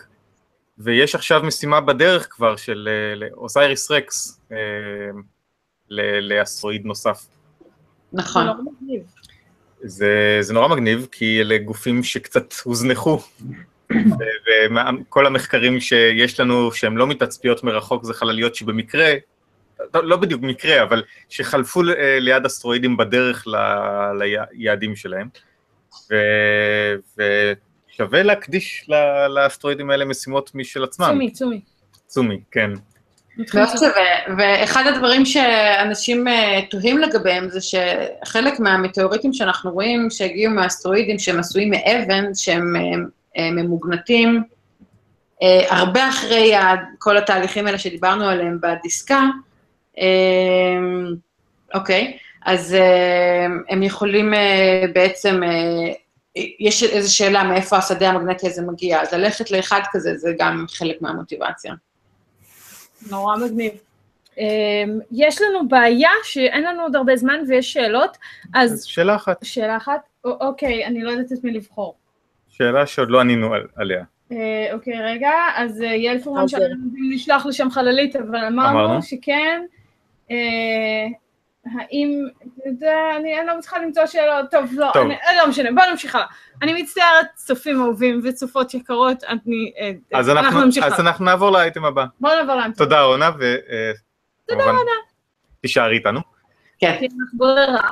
ויש עכשיו משימה בדרך כבר של אוסייריס רקס uh, לאסטרואיד נוסף. נכון. זה, זה נורא מגניב, כי אלה גופים שקצת הוזנחו, וכל המחקרים שיש לנו שהם לא מתצפיות מרחוק זה חלליות שבמקרה, לא, לא בדיוק מקרה, אבל שחלפו ליד אסטרואידים בדרך ל, ליעדים שלהם, ו, ושווה להקדיש לאסטרואידים האלה משימות משל עצמם. צומי, צומי. צומי, כן. שווה, ואחד הדברים שאנשים תוהים לגביהם זה שחלק מהמטאוריטים שאנחנו רואים שהגיעו מהאסטרואידים שהם עשויים מאבן, שהם ממוגנטים, הרבה אחרי כל התהליכים האלה שדיברנו עליהם בדיסקה, אוקיי, אז הם יכולים בעצם יש איזו שאלה מאיפה השדה המגנטי הזה מגיע, אז ללכת לאחד כזה זה גם חלק מהמוטיבציה. נורא מגניב. אמ, יש לנו בעיה שאין לנו עוד הרבה זמן ויש שאלות, אז אז שאלה אחת, שאלה אחת, א- אוקיי, אני לא יודעת את מי לבחור. שאלה שעוד לא ענינו על- עליה. אוקיי, רגע, אז אה, יעל פורמן אז, שאלה אם לשלוח לשם חללית, אבל אמרנו אמרנו. שכן. אה, האם, אתה יודע, אני אני לא מצליחה למצוא שאלות, טוב, לא, טוב. אני- אה, לא משנה, בואו נמשיך הלאה. אני מצטערת, צופים אהובים וצופות יקרות, אני, אה, אז אנחנו נמשיך אז הלאה. אנחנו נעבור לאייטם הבא. בואו נעבור לאמצע. תודה רונה, וכמובן, תישארי איתנו. כן. כי אין לך ברירה,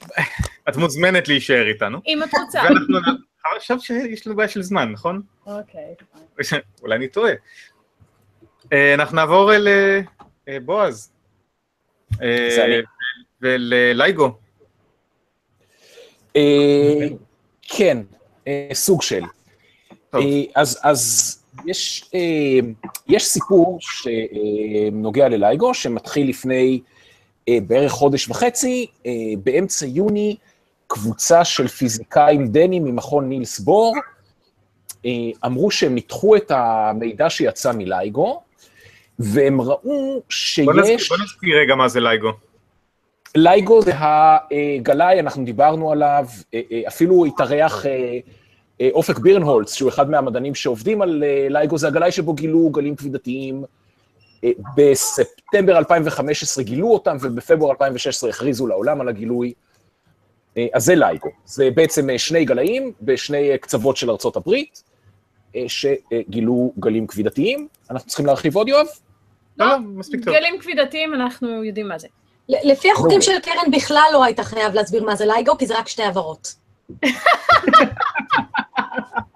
את מוזמנת להישאר איתנו. אם את רוצה. ואנחנו עכשיו שיש לנו בעיה של זמן, נכון? אוקיי. אולי אני טועה. אה, אנחנו נעבור אל אה, אה, בועז. אה, זה אני. וללייגו. אה, כן, אה, סוג של. אה, אז, אז יש, יש סיפור שנוגע ללייגו, שמתחיל לפני בערך חודש וחצי, באמצע יוני, קבוצה של פיזיקאים דנים ממכון נילס בור, אמרו שהם ניתחו את המידע שיצא מלייגו, והם ראו שיש... בוא נזכיר רגע מה זה לייגו. לייגו זה הגלאי, אנחנו דיברנו עליו, אה, אה, אפילו התארח אה, אופק בירנהולץ, שהוא אחד מהמדענים שעובדים על לייגו, זה הגלאי שבו גילו גלים כבידתיים. בספטמבר 2015 גילו אותם, ובפברואר 2016 הכריזו לעולם על הגילוי. אז זה לייגו. זה בעצם שני גלאים בשני קצוות של ארצות הברית, שגילו גלים כבידתיים. אנחנו צריכים להרחיב עוד, יואב? לא, לא, מספיק טוב. גלים כבידתיים, אנחנו יודעים מה זה. לפי החוקים אוקיי. של קרן בכלל לא היית חייב להסביר מה זה לייגו, כי זה רק שתי הבהרות.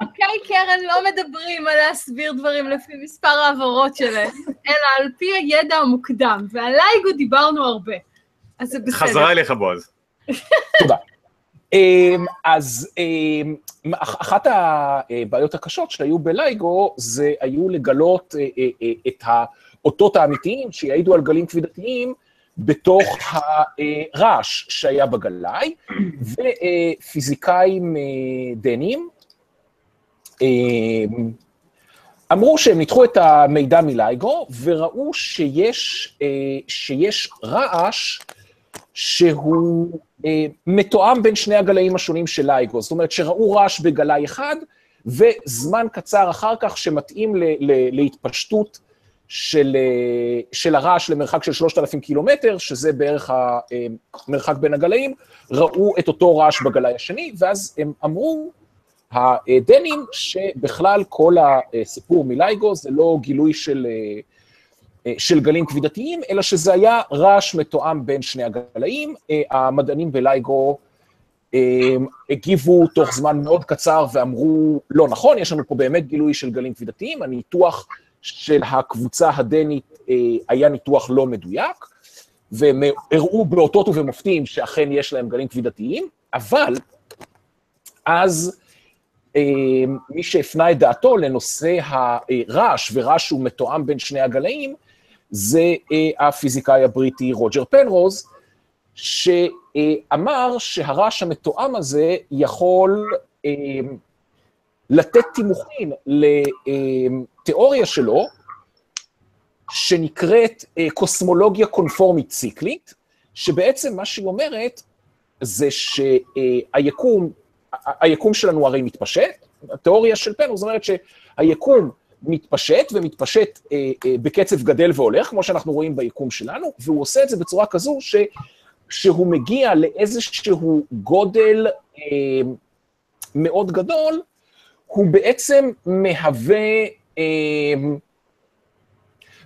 אוקיי, קרן, לא מדברים על להסביר דברים לפי מספר העברות שלהם, אלא על פי הידע המוקדם, ועל לייגו דיברנו הרבה. אז זה בסדר. חזרה אליך בועז. תודה. אמ, אז אמ, אח- אחת הבעיות הקשות שהיו בלייגו, זה היו לגלות אה, אה, אה, את האותות האמיתיים שיעידו על גלים כבידתיים בתוך הרעש שהיה בגלאי, ופיזיקאים אה, דנים אמ, אמרו שהם ניתחו את המידע מלייגו, וראו שיש, אה, שיש רעש שהוא אה, מתואם בין שני הגלאים השונים של לייגו. זאת אומרת שראו רעש בגלאי אחד, וזמן קצר אחר כך שמתאים להתפשטות של, אה, של הרעש למרחק של 3,000 קילומטר, שזה בערך המרחק בין הגלאים, ראו את אותו רעש בגלאי השני, ואז הם אמרו, הדנים, שבכלל כל הסיפור מלייגו זה לא גילוי של, אה, אה, של גלים כבידתיים, אלא שזה היה רעש מתואם בין שני הגלאים. אה, המדענים בלייגו אה, הגיבו תוך זמן מאוד קצר ואמרו, לא נכון, יש לנו פה באמת גילוי של גלים כבידתיים, הניתוח של הקבוצה הדנית אה, היה ניתוח לא מדויק, והם הראו באותות ובמופתים שאכן יש להם גלים כבידתיים, אבל אז אה, מי שהפנה את דעתו לנושא הרעש, ורעש שהוא מתואם בין שני הגלאים, זה אה, הפיזיקאי הבריטי רוג'ר פנרוז, שאמר שהרעש המתואם הזה יכול לתת תימוכין לתיאוריה שלו, שנקראת אה, קוסמולוגיה קונפורמית ציקלית, שבעצם מה שהיא אומרת זה שהיקום, היקום שלנו הרי מתפשט, התיאוריה של פנרוז אומרת שהיקום מתפשט ומתפשט אה, אה, בקצב גדל והולך, כמו שאנחנו רואים ביקום שלנו, והוא עושה את זה בצורה כזו ש, שהוא מגיע לאיזשהו גודל אה, מאוד גדול, הוא בעצם מהווה, אה,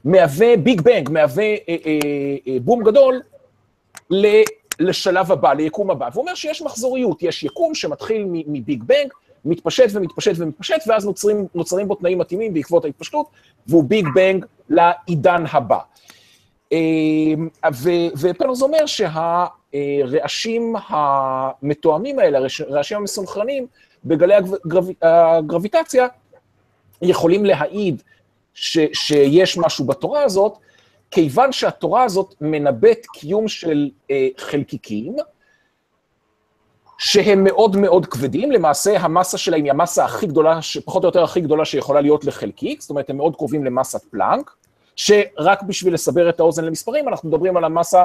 מהווה big bang, מהווה אה, אה, בום גדול לשלב הבא, ליקום הבא. והוא אומר שיש מחזוריות, יש יקום שמתחיל מ big bang, מתפשט ומתפשט ומתפשט, ואז נוצרים, נוצרים בו תנאים מתאימים בעקבות ההתפשטות, והוא big bang לעידן הבא. ופנרוז אומר שהרעשים המתואמים האלה, הרעשים המסונכרנים בגלי הגרב, הגרביטציה, יכולים להעיד ש, שיש משהו בתורה הזאת, כיוון שהתורה הזאת מנבאת קיום של אה, חלקיקים, שהם מאוד מאוד כבדים, למעשה המסה שלהם היא המסה הכי גדולה, פחות או יותר הכי גדולה שיכולה להיות לחלקיק, זאת אומרת, הם מאוד קרובים למסת פלנק, שרק בשביל לסבר את האוזן למספרים, אנחנו מדברים על המסה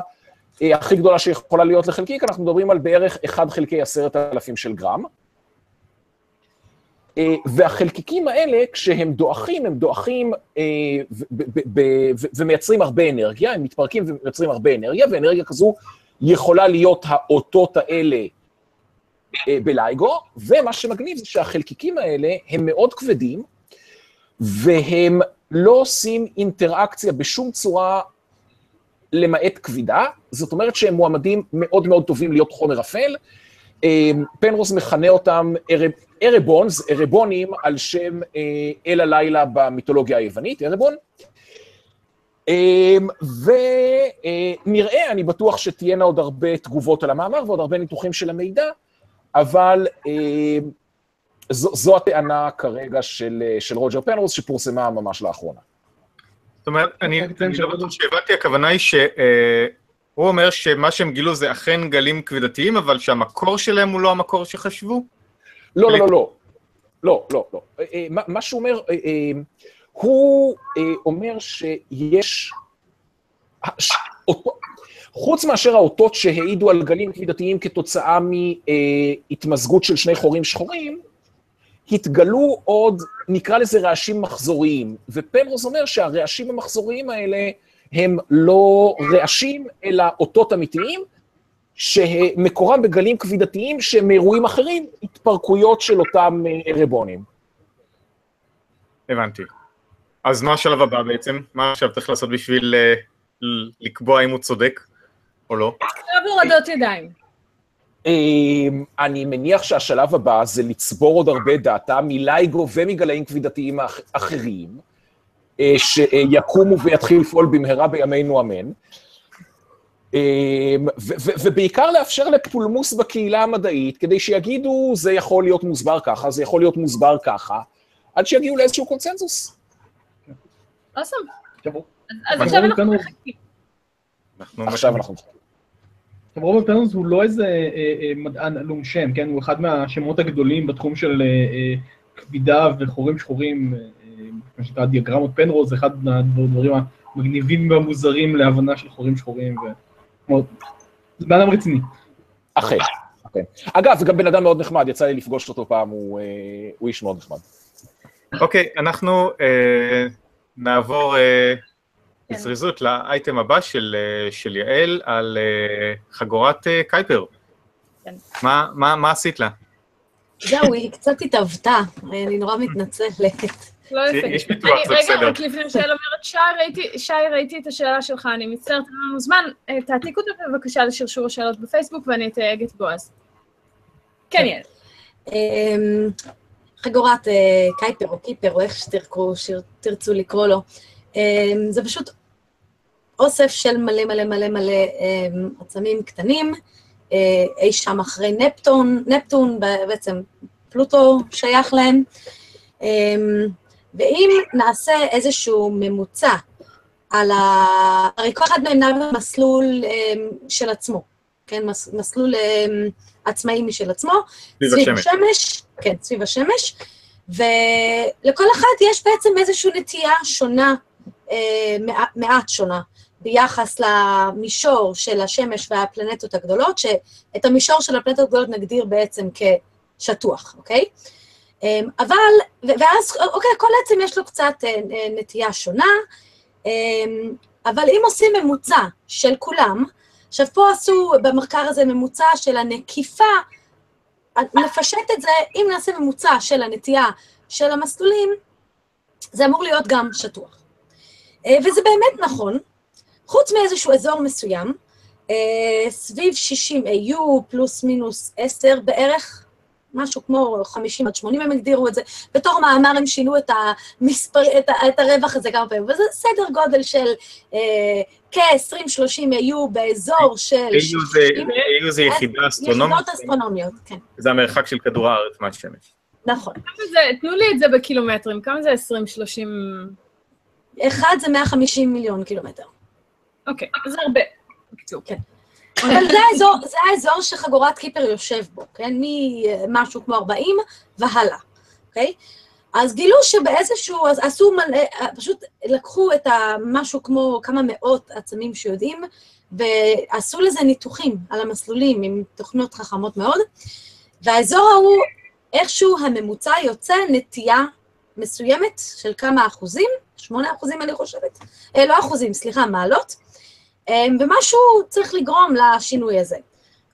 אה, הכי גדולה שיכולה להיות לחלקיק, אנחנו מדברים על בערך 1 חלקי 10,000 של גרם. אה, והחלקיקים האלה, כשהם דועכים, הם דועכים אה, ומייצרים הרבה אנרגיה, הם מתפרקים ומייצרים הרבה אנרגיה, ואנרגיה כזו יכולה להיות האותות האלה אה, בלייגו, ומה שמגניב זה שהחלקיקים האלה הם מאוד כבדים, והם לא עושים אינטראקציה בשום צורה למעט כבידה, זאת אומרת שהם מועמדים מאוד מאוד טובים להיות חומר אפל. פנרוס מכנה אותם ארבונס, ארבונים, על שם אה, אל הלילה במיתולוגיה היוונית, ארבון. אה, ונראה, אני בטוח שתהיינה עוד הרבה תגובות על המאמר ועוד הרבה ניתוחים של המידע, אבל אה, זו, זו הטענה כרגע של, אה, של רוג'ר פנרוס, שפורסמה ממש לאחרונה. זאת אומרת, אני אני לא שעוד- בטוח שהבנתי, הכוונה היא שהוא אומר שמה שהם גילו זה אכן גלים כבדתיים, אבל שהמקור שלהם הוא לא המקור שחשבו? לא, לא, לא, לא. לא, לא, לא. אה, מה- שהוא אומר, אה, הוא אומר שיש... חוץ מאשר האותות שהעידו על גלים כבידתיים כתוצאה מהתמזגות של שני חורים שחורים, התגלו עוד, נקרא לזה רעשים מחזוריים, ופנרוס אומר שהרעשים המחזוריים האלה הם לא רעשים, אלא אותות אמיתיים, שמקורם בגלים כבידתיים שהם מאירועים אחרים, התפרקויות של אותם אה, רבונים. הבנתי. אז מה השלב הבא בעצם? מה עכשיו צריך לעשות בשביל אה, ל- לקבוע אם הוא צודק או לא? שלב הורדות ידיים. אה, אני מניח שהשלב הבא זה לצבור עוד הרבה דאטה מלייגו ומגלאים כבידתיים אח- אחרים, אה, שיקומו ויתחיל לפעול במהרה בימינו אמן. אה, ו- ו- ובעיקר לאפשר לפולמוס בקהילה המדעית, כדי שיגידו, זה יכול להיות מוסבר ככה, זה יכול להיות מוסבר ככה, עד שיגיעו לאיזשהו קונצנזוס. אז- עכשיו אנחנו מחכים. עכשיו אנחנו... עכשיו, רוברט פנרוס הוא לא איזה אה, אה, מדען עלום שם, כן? הוא אחד מהשמות הגדולים בתחום של אה, אה, כבידה וחורים שחורים, אה, אה, מה שנקרא דיאגרמות פנרוס, זה אחד מהדברים המגניבים והמוזרים להבנה של חורים שחורים. ו... זה בן אדם רציני. אכן, אכן. אגב, זה גם בן אדם מאוד נחמד, יצא לי לפגוש אותו פעם, הוא, אה, הוא איש מאוד נחמד. אוקיי, אנחנו אה, נעבור אה, כן. בזריזות לאייטם הבא של, אה, של יעל על אה, חגורת אה, קייפר. כן. מה, מה, מה עשית לה? זהו, היא קצת התעוותה, אני נורא מתנצלת. לא יפה. יש פיתוח, אני- זה רגע, בסדר. רק לפני שאלה אומרת, שי, ראיתי- שי, ראיתי את השאלה שלך, אני מצטערת, אין לנו זמן. אה, תעתיק אותה בבקשה לשרשור השאלות בפייסבוק ואני אתייג את בועז. כן, יעל. אמ, חגורת אה, קייפר או קיפר, או איך שתרצו, שתרצו לקרוא לו. אמ, זה פשוט אוסף של מלא מלא מלא מלא אמ, עצמים קטנים, אה, אי שם אחרי נפטון, נפטון בעצם פלוטו שייך להם. אמ, ואם נעשה איזשהו ממוצע על ה... הרי כל אחד מהם נע במסלול אמ, של עצמו, כן? מס, מסלול אמ, עצמאי משל עצמו. סביב סביב השמש. השמש, כן, סביב השמש, ולכל אחד יש בעצם איזושהי נטייה שונה, אה, מעט, מעט שונה, ביחס למישור של השמש והפלנטות הגדולות, שאת המישור של הפלנטות הגדולות נגדיר בעצם כשטוח, אוקיי? אה, אבל, ואז, אוקיי, כל עצם יש לו קצת אה, אה, נטייה שונה, אה, אבל אם עושים ממוצע של כולם, עכשיו פה עשו במחקר הזה ממוצע של הנקיפה נפשט את זה, אם נעשה ממוצע של הנטייה של המסלולים, זה אמור להיות גם שטוח. אה, וזה באמת נכון, חוץ מאיזשהו אזור מסוים, סביב 60 AU פלוס מינוס 10 בערך, משהו כמו 50 עד 80 הם הגדירו את זה, בתור מאמר הם שינו את, המספר, את, את הרווח הזה כמה פעמים, וזה סדר גודל של אה, כ-20-30 AU באזור של AU זה- 60 AU זה יחידה אסטרונומית, יחידות אסטרונומיות, כן, זה המרחק של כדור הארץ מהשמש. נכון. זה, תנו לי את זה בקילומטרים, כמה זה 20, 30... אחד זה 150 מיליון קילומטר. אוקיי, זה הרבה. בקיצור. כן. אבל זה האזור, זה האזור שחגורת קיפר יושב בו, כן? ממשהו כמו 40 והלאה, אוקיי? אז גילו שבאיזשהו, אז עשו מלא, פשוט לקחו את המשהו כמו כמה מאות עצמים שיודעים, ועשו לזה ניתוחים על המסלולים עם תוכנות חכמות מאוד, והאזור ההוא, איכשהו הממוצע יוצא נטייה מסוימת של כמה אחוזים, שמונה אחוזים אני חושבת, אה, לא אחוזים, סליחה, מעלות, ומשהו צריך לגרום לשינוי הזה.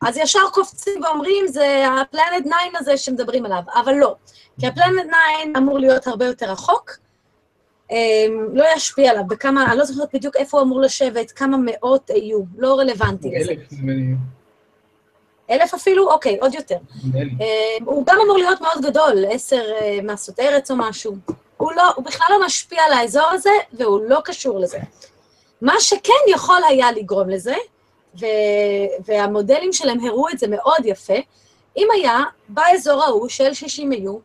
אז ישר קופצים ואומרים, זה הפלנט 9 הזה שמדברים עליו, אבל לא. כי הפלנט 9 אמור להיות הרבה יותר רחוק, אה, לא ישפיע עליו, בכמה, אני לא זוכרת בדיוק איפה הוא אמור לשבת, כמה מאות יהיו, לא רלוונטי לזה. אלף, נדמה. אלף אפילו? אוקיי, עוד יותר. אה, הוא גם אמור להיות מאוד גדול, עשר אה, מסות ארץ או משהו. הוא, לא, הוא בכלל לא משפיע על האזור הזה, והוא לא קשור לזה. מה שכן יכול היה לגרום לזה, ו, והמודלים שלהם הראו את זה מאוד יפה, אם היה באזור ההוא של 60 היו,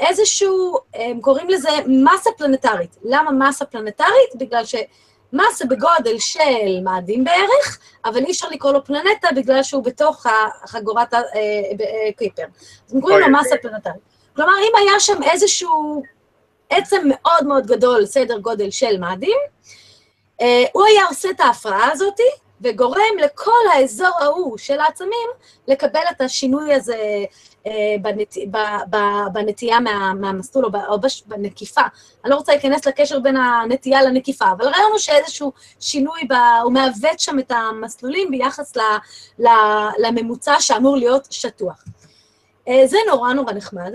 איזשהו, הם קוראים לזה מסה פלנטרית. למה מסה פלנטרית? בגלל שמסה בגודל של מאדים בערך, אבל אי אפשר לקרוא לו פלנטה בגלל שהוא בתוך חגורת הקליפר. אז הם קוראים לו אוי, מסה פלנטרית. כלומר, אם היה שם איזשהו עצם מאוד מאוד גדול, סדר גודל של מאדים, אה, הוא היה עושה את ההפרעה הזאת, וגורם לכל האזור ההוא של העצמים לקבל את השינוי הזה אה, בנת... בנטייה מה... מהמסלול או. או בש... בנקיפה. אני לא רוצה להיכנס לקשר בין הנטייה לנקיפה, אבל הרעיון הוא שאיזשהו שינוי, ב... הוא מעוות שם את המסלולים ביחס ל... ל... לממוצע שאמור להיות שטוח. אה, זה נורא נורא נחמד.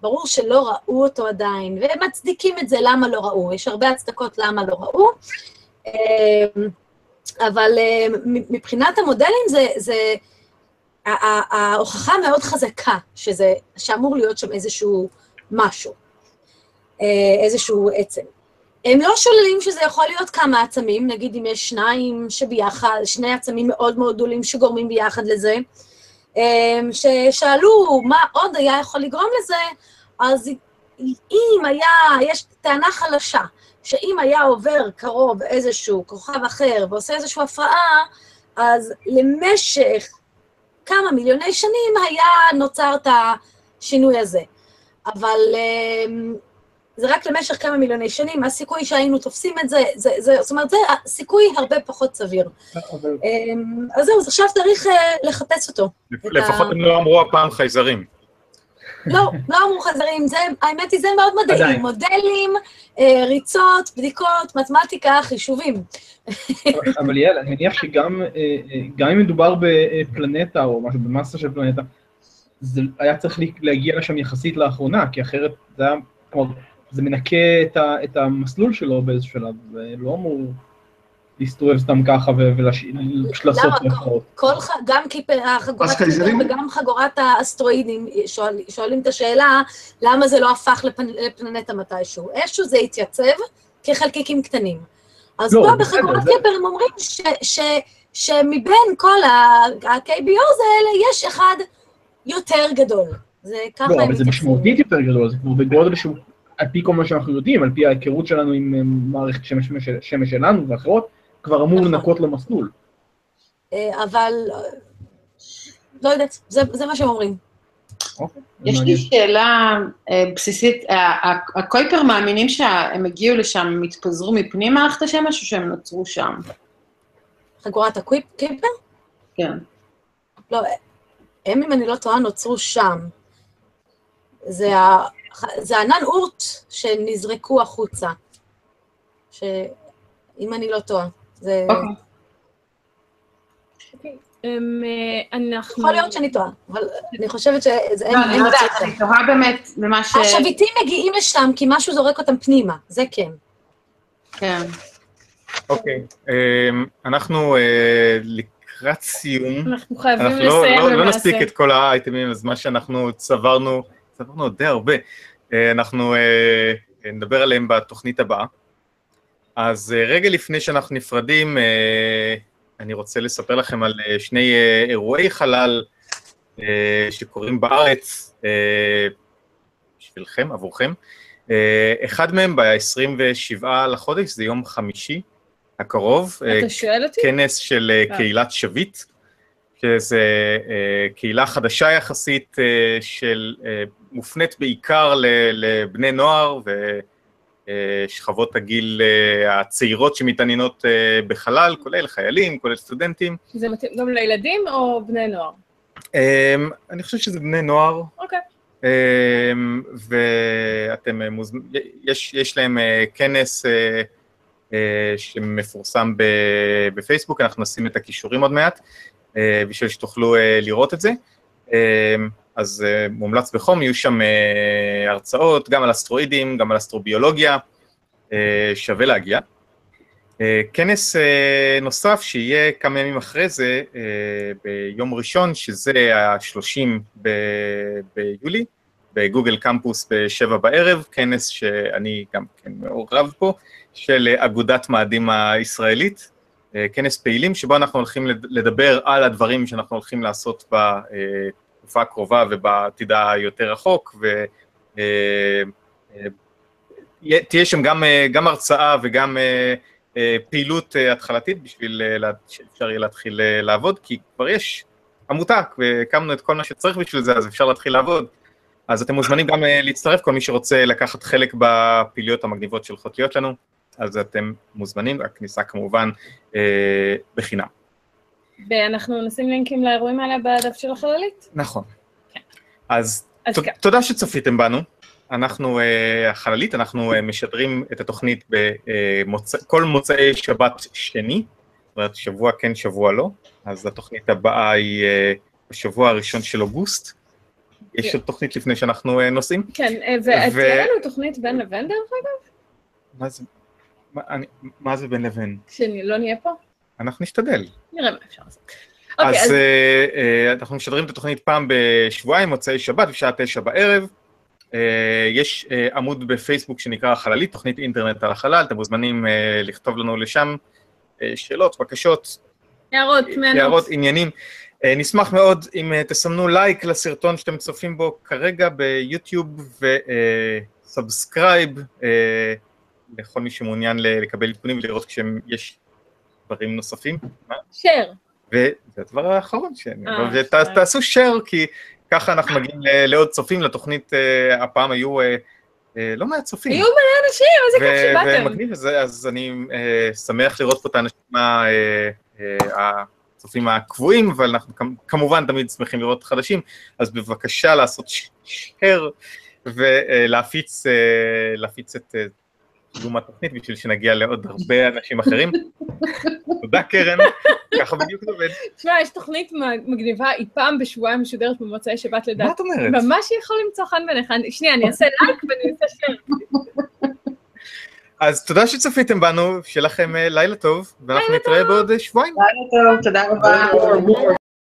וברור שלא ראו אותו עדיין, והם מצדיקים את זה למה לא ראו, יש הרבה הצדקות למה לא ראו. אה, אבל אה, מבחינת המודלים זה, זה ההוכחה מאוד חזקה שזה, שאמור להיות שם איזשהו משהו, איזשהו עצם. הם לא שוללים שזה יכול להיות כמה עצמים, נגיד אם יש שניים שביחד, שני עצמים מאוד מאוד גדולים שגורמים ביחד לזה, ששאלו מה עוד היה יכול לגרום לזה, אז אם היה, יש טענה חלשה, שאם היה עובר קרוב איזשהו כוכב אחר ועושה איזושהי הפרעה, אז למשך כמה מיליוני שנים היה נוצר את השינוי הזה. אבל אמ, זה רק למשך כמה מיליוני שנים, הסיכוי שהיינו תופסים את זה, זה, זה זאת אומרת, זה סיכוי הרבה פחות סביר. אבל אמ, אז זהו, אז עכשיו צריך אה, לחפש אותו. לפחות הם לא אמרו הפעם חייזרים. לא, לא אמרו חזרים, זה, האמת היא, זה מאוד מדעי. עדיין. מודלים, אה, ריצות, בדיקות, מתמטיקה, חישובים. אבל יעל, אני מניח שגם אה, גם אם מדובר בפלנטה או משהו, במסה של פלנטה, זה היה צריך להגיע לשם יחסית לאחרונה, כי אחרת זה היה, כלומר, זה מנקה את, ה, את המסלול שלו באיזשהו שלב, זה לא אמור להסתובב סתם ככה ופשוט לעשות ח- גם חייזרים? וגם חגורת האסטרואידים שואל, שואלים את השאלה, למה זה לא הפך לפנ, לפלנטה מתישהו? איכשהו זה התייצב כחלקיקים קטנים. אז לא, פה בסדר, בחגורת זה- קיפר הם אומרים ש, ש, שמבין כל ה-KBOs האלה, יש אחד יותר גדול. זה ככה לא, הם אבל זה. משמעותית יותר גדול, זה כבר בגודל שהוא, על פי כל מה שאנחנו יודעים, על פי ההיכרות שלנו עם אה, מערכת שמש, שמש, שמש שלנו ואחרות, כבר אמור נכון. לנקות לו מסלול. אה, אבל אה, לא יודעת, זה, זה מה שהם אומרים. אוקיי, יש לי. שאלה בסיסית, הקויפר מאמינים שהם הגיעו לשם, הם התפזרו מפנים מערכת השמש, או שהם נוצרו שם? חגורת הקיפר? כן. לא, הם, אם אני לא טועה, נוצרו שם. זה, ה, זה ענן אורט שנזרקו החוצה. שאם אני לא טועה, זה... אוקיי. אמ, אה, אנחנו... יכול להיות שאני טועה, אבל אני חושבת שזה... לא, אני לא יודעת, אני תוהה באמת במה ש... השביטים מגיעים לשם כי משהו זורק אותם פנימה, זה כן. כן. אוקיי, אמ, אנחנו אה, לקראת סיום. אנחנו חייבים לא, לסיים לא, לא למעשה. נספיק את כל האייטמים, אז מה שאנחנו צברנו, צברנו די הרבה, אה, אנחנו אה, נדבר עליהם בתוכנית הבאה. אז אה, רגע לפני שאנחנו נפרדים, אה, אני רוצה לספר לכם על אה, שני אה, אירועי חלל אה, שקורים בארץ, אה, בשבילכם, עבורכם. אה, אחד מהם ב-27 לחודש, זה יום חמישי, הקרוב. אה, אתה שואל אותי? כנס של אה, אה. קהילת שביט, אה, קהילה חדשה יחסית, אה, של, אה, מופנית בעיקר לבני נוער ושכבות הגיל אה, הצעירות שמתעניינות אה, בחלל, כולל חיילים, כולל סטודנטים. זה מתאים גם לילדים או בני נוער? אה, אני חושב שזה בני נוער, אוקיי. אמ, ואתם אה, מוזמנים, יש, יש להם אה, כנס אה, אה, שמפורסם ב- בפייסבוק, אנחנו נשים את הכישורים עוד מעט, אה, בשביל שתוכלו אה, לראות את זה. אז אה, מומלץ בחום, יהיו שם אה, הרצאות, גם על אסטרואידים, גם על אסטרוביולוגיה, אה, שווה להגיע. כנס נוסף שיהיה כמה ימים אחרי זה, ביום ראשון, שזה ה-30 ב- ביולי, בגוגל קמפוס בשבע בערב, כנס שאני גם כן מעורב פה, של אגודת מאדים הישראלית, כנס פעילים, שבו אנחנו הולכים לד- לדבר על הדברים שאנחנו הולכים לעשות בתקופה הקרובה ובעתיד היותר רחוק, ו... אה, אה, תהיה שם גם, אה, גם הרצאה וגם פעילות התחלתית בשביל שאפשר יהיה להתחיל לעבוד, כי כבר יש עמותה והקמנו את כל מה שצריך בשביל זה, אז אפשר להתחיל לעבוד. אז אתם מוזמנים גם להצטרף, כל מי שרוצה לקחת חלק בפעילויות המגניבות שהולכות להיות לנו, אז אתם מוזמנים, הכניסה כמובן בחינם. ואנחנו נשים לינקים לאירועים האלה בדף של החללית. נכון. אז אז ת- כן. תודה שצפיתם בנו. אנחנו, אה, החללית, אנחנו אה, משדרים את התוכנית בכל מוצאי שבת שני, זאת אומרת שבוע כן, שבוע לא, אז התוכנית הבאה היא אה, בשבוע הראשון של אוגוסט. יש כן. עוד תוכנית לפני שאנחנו אה, נוסעים? כן, אה, ותהיה לנו תוכנית בין לבין דרך אגב? מה זה, מה זה בין לבין? שלא נהיה פה? אנחנו נשתדל. נראה מה אפשר לעשות. אוקיי, אז אז אה, אה, אנחנו משדרים את התוכנית פעם בשבועיים, מוצאי שבת, בשעה תשע בערב. אה, יש אה, עמוד בפייסבוק שנקרא החללית, תוכנית אינטרנט על החלל, אתם מוזמנים אה, לכתוב לנו לשם אה, שאלות, בקשות, הערות, מענות. הערות, עניינים. אה, נשמח מאוד אם אה, תסמנו לייק לסרטון שאתם צופים בו כרגע ביוטיוב ו subscribe לכל מי שמעוניין לקבל עדכונים ולראות כשיש דברים נוספים. Share. וזה הדבר האחרון, שאני אה, אומר, ות- בסדר. תעשו share, כי ככה אנחנו מגיעים לעוד צופים, לתוכנית אה, הפעם היו אה, אה, לא מעט צופים. היו מלא אנשים, איזה כיף שבאתם. ומגניב, אז, אני אה, שמח לראות פה את האנשים אה, אה, הצופים הקבועים, אבל אנחנו כמ- כמובן תמיד שמחים לראות חדשים, אז בבקשה לעשות share ולהפיץ אה, להפיץ את אה, קידום התוכנית בשביל שנגיע לעוד הרבה אנשים אחרים. תודה קרן, ככה בדיוק זה עובד. תשמע, יש תוכנית מגניבה, היא פעם בשבועיים משודרת במוצאי שבת מה לדעת. את אומרת? ממש יכול למצוא חן בעיניך. אני- שנייה, אני אעשה לייק ואני אעשה שייר. אז תודה שצפיתם בנו, שיהיה לכם אה, לילה טוב, ואנחנו נתראה בעוד אה, שבועיים. לילה טוב, תודה רבה.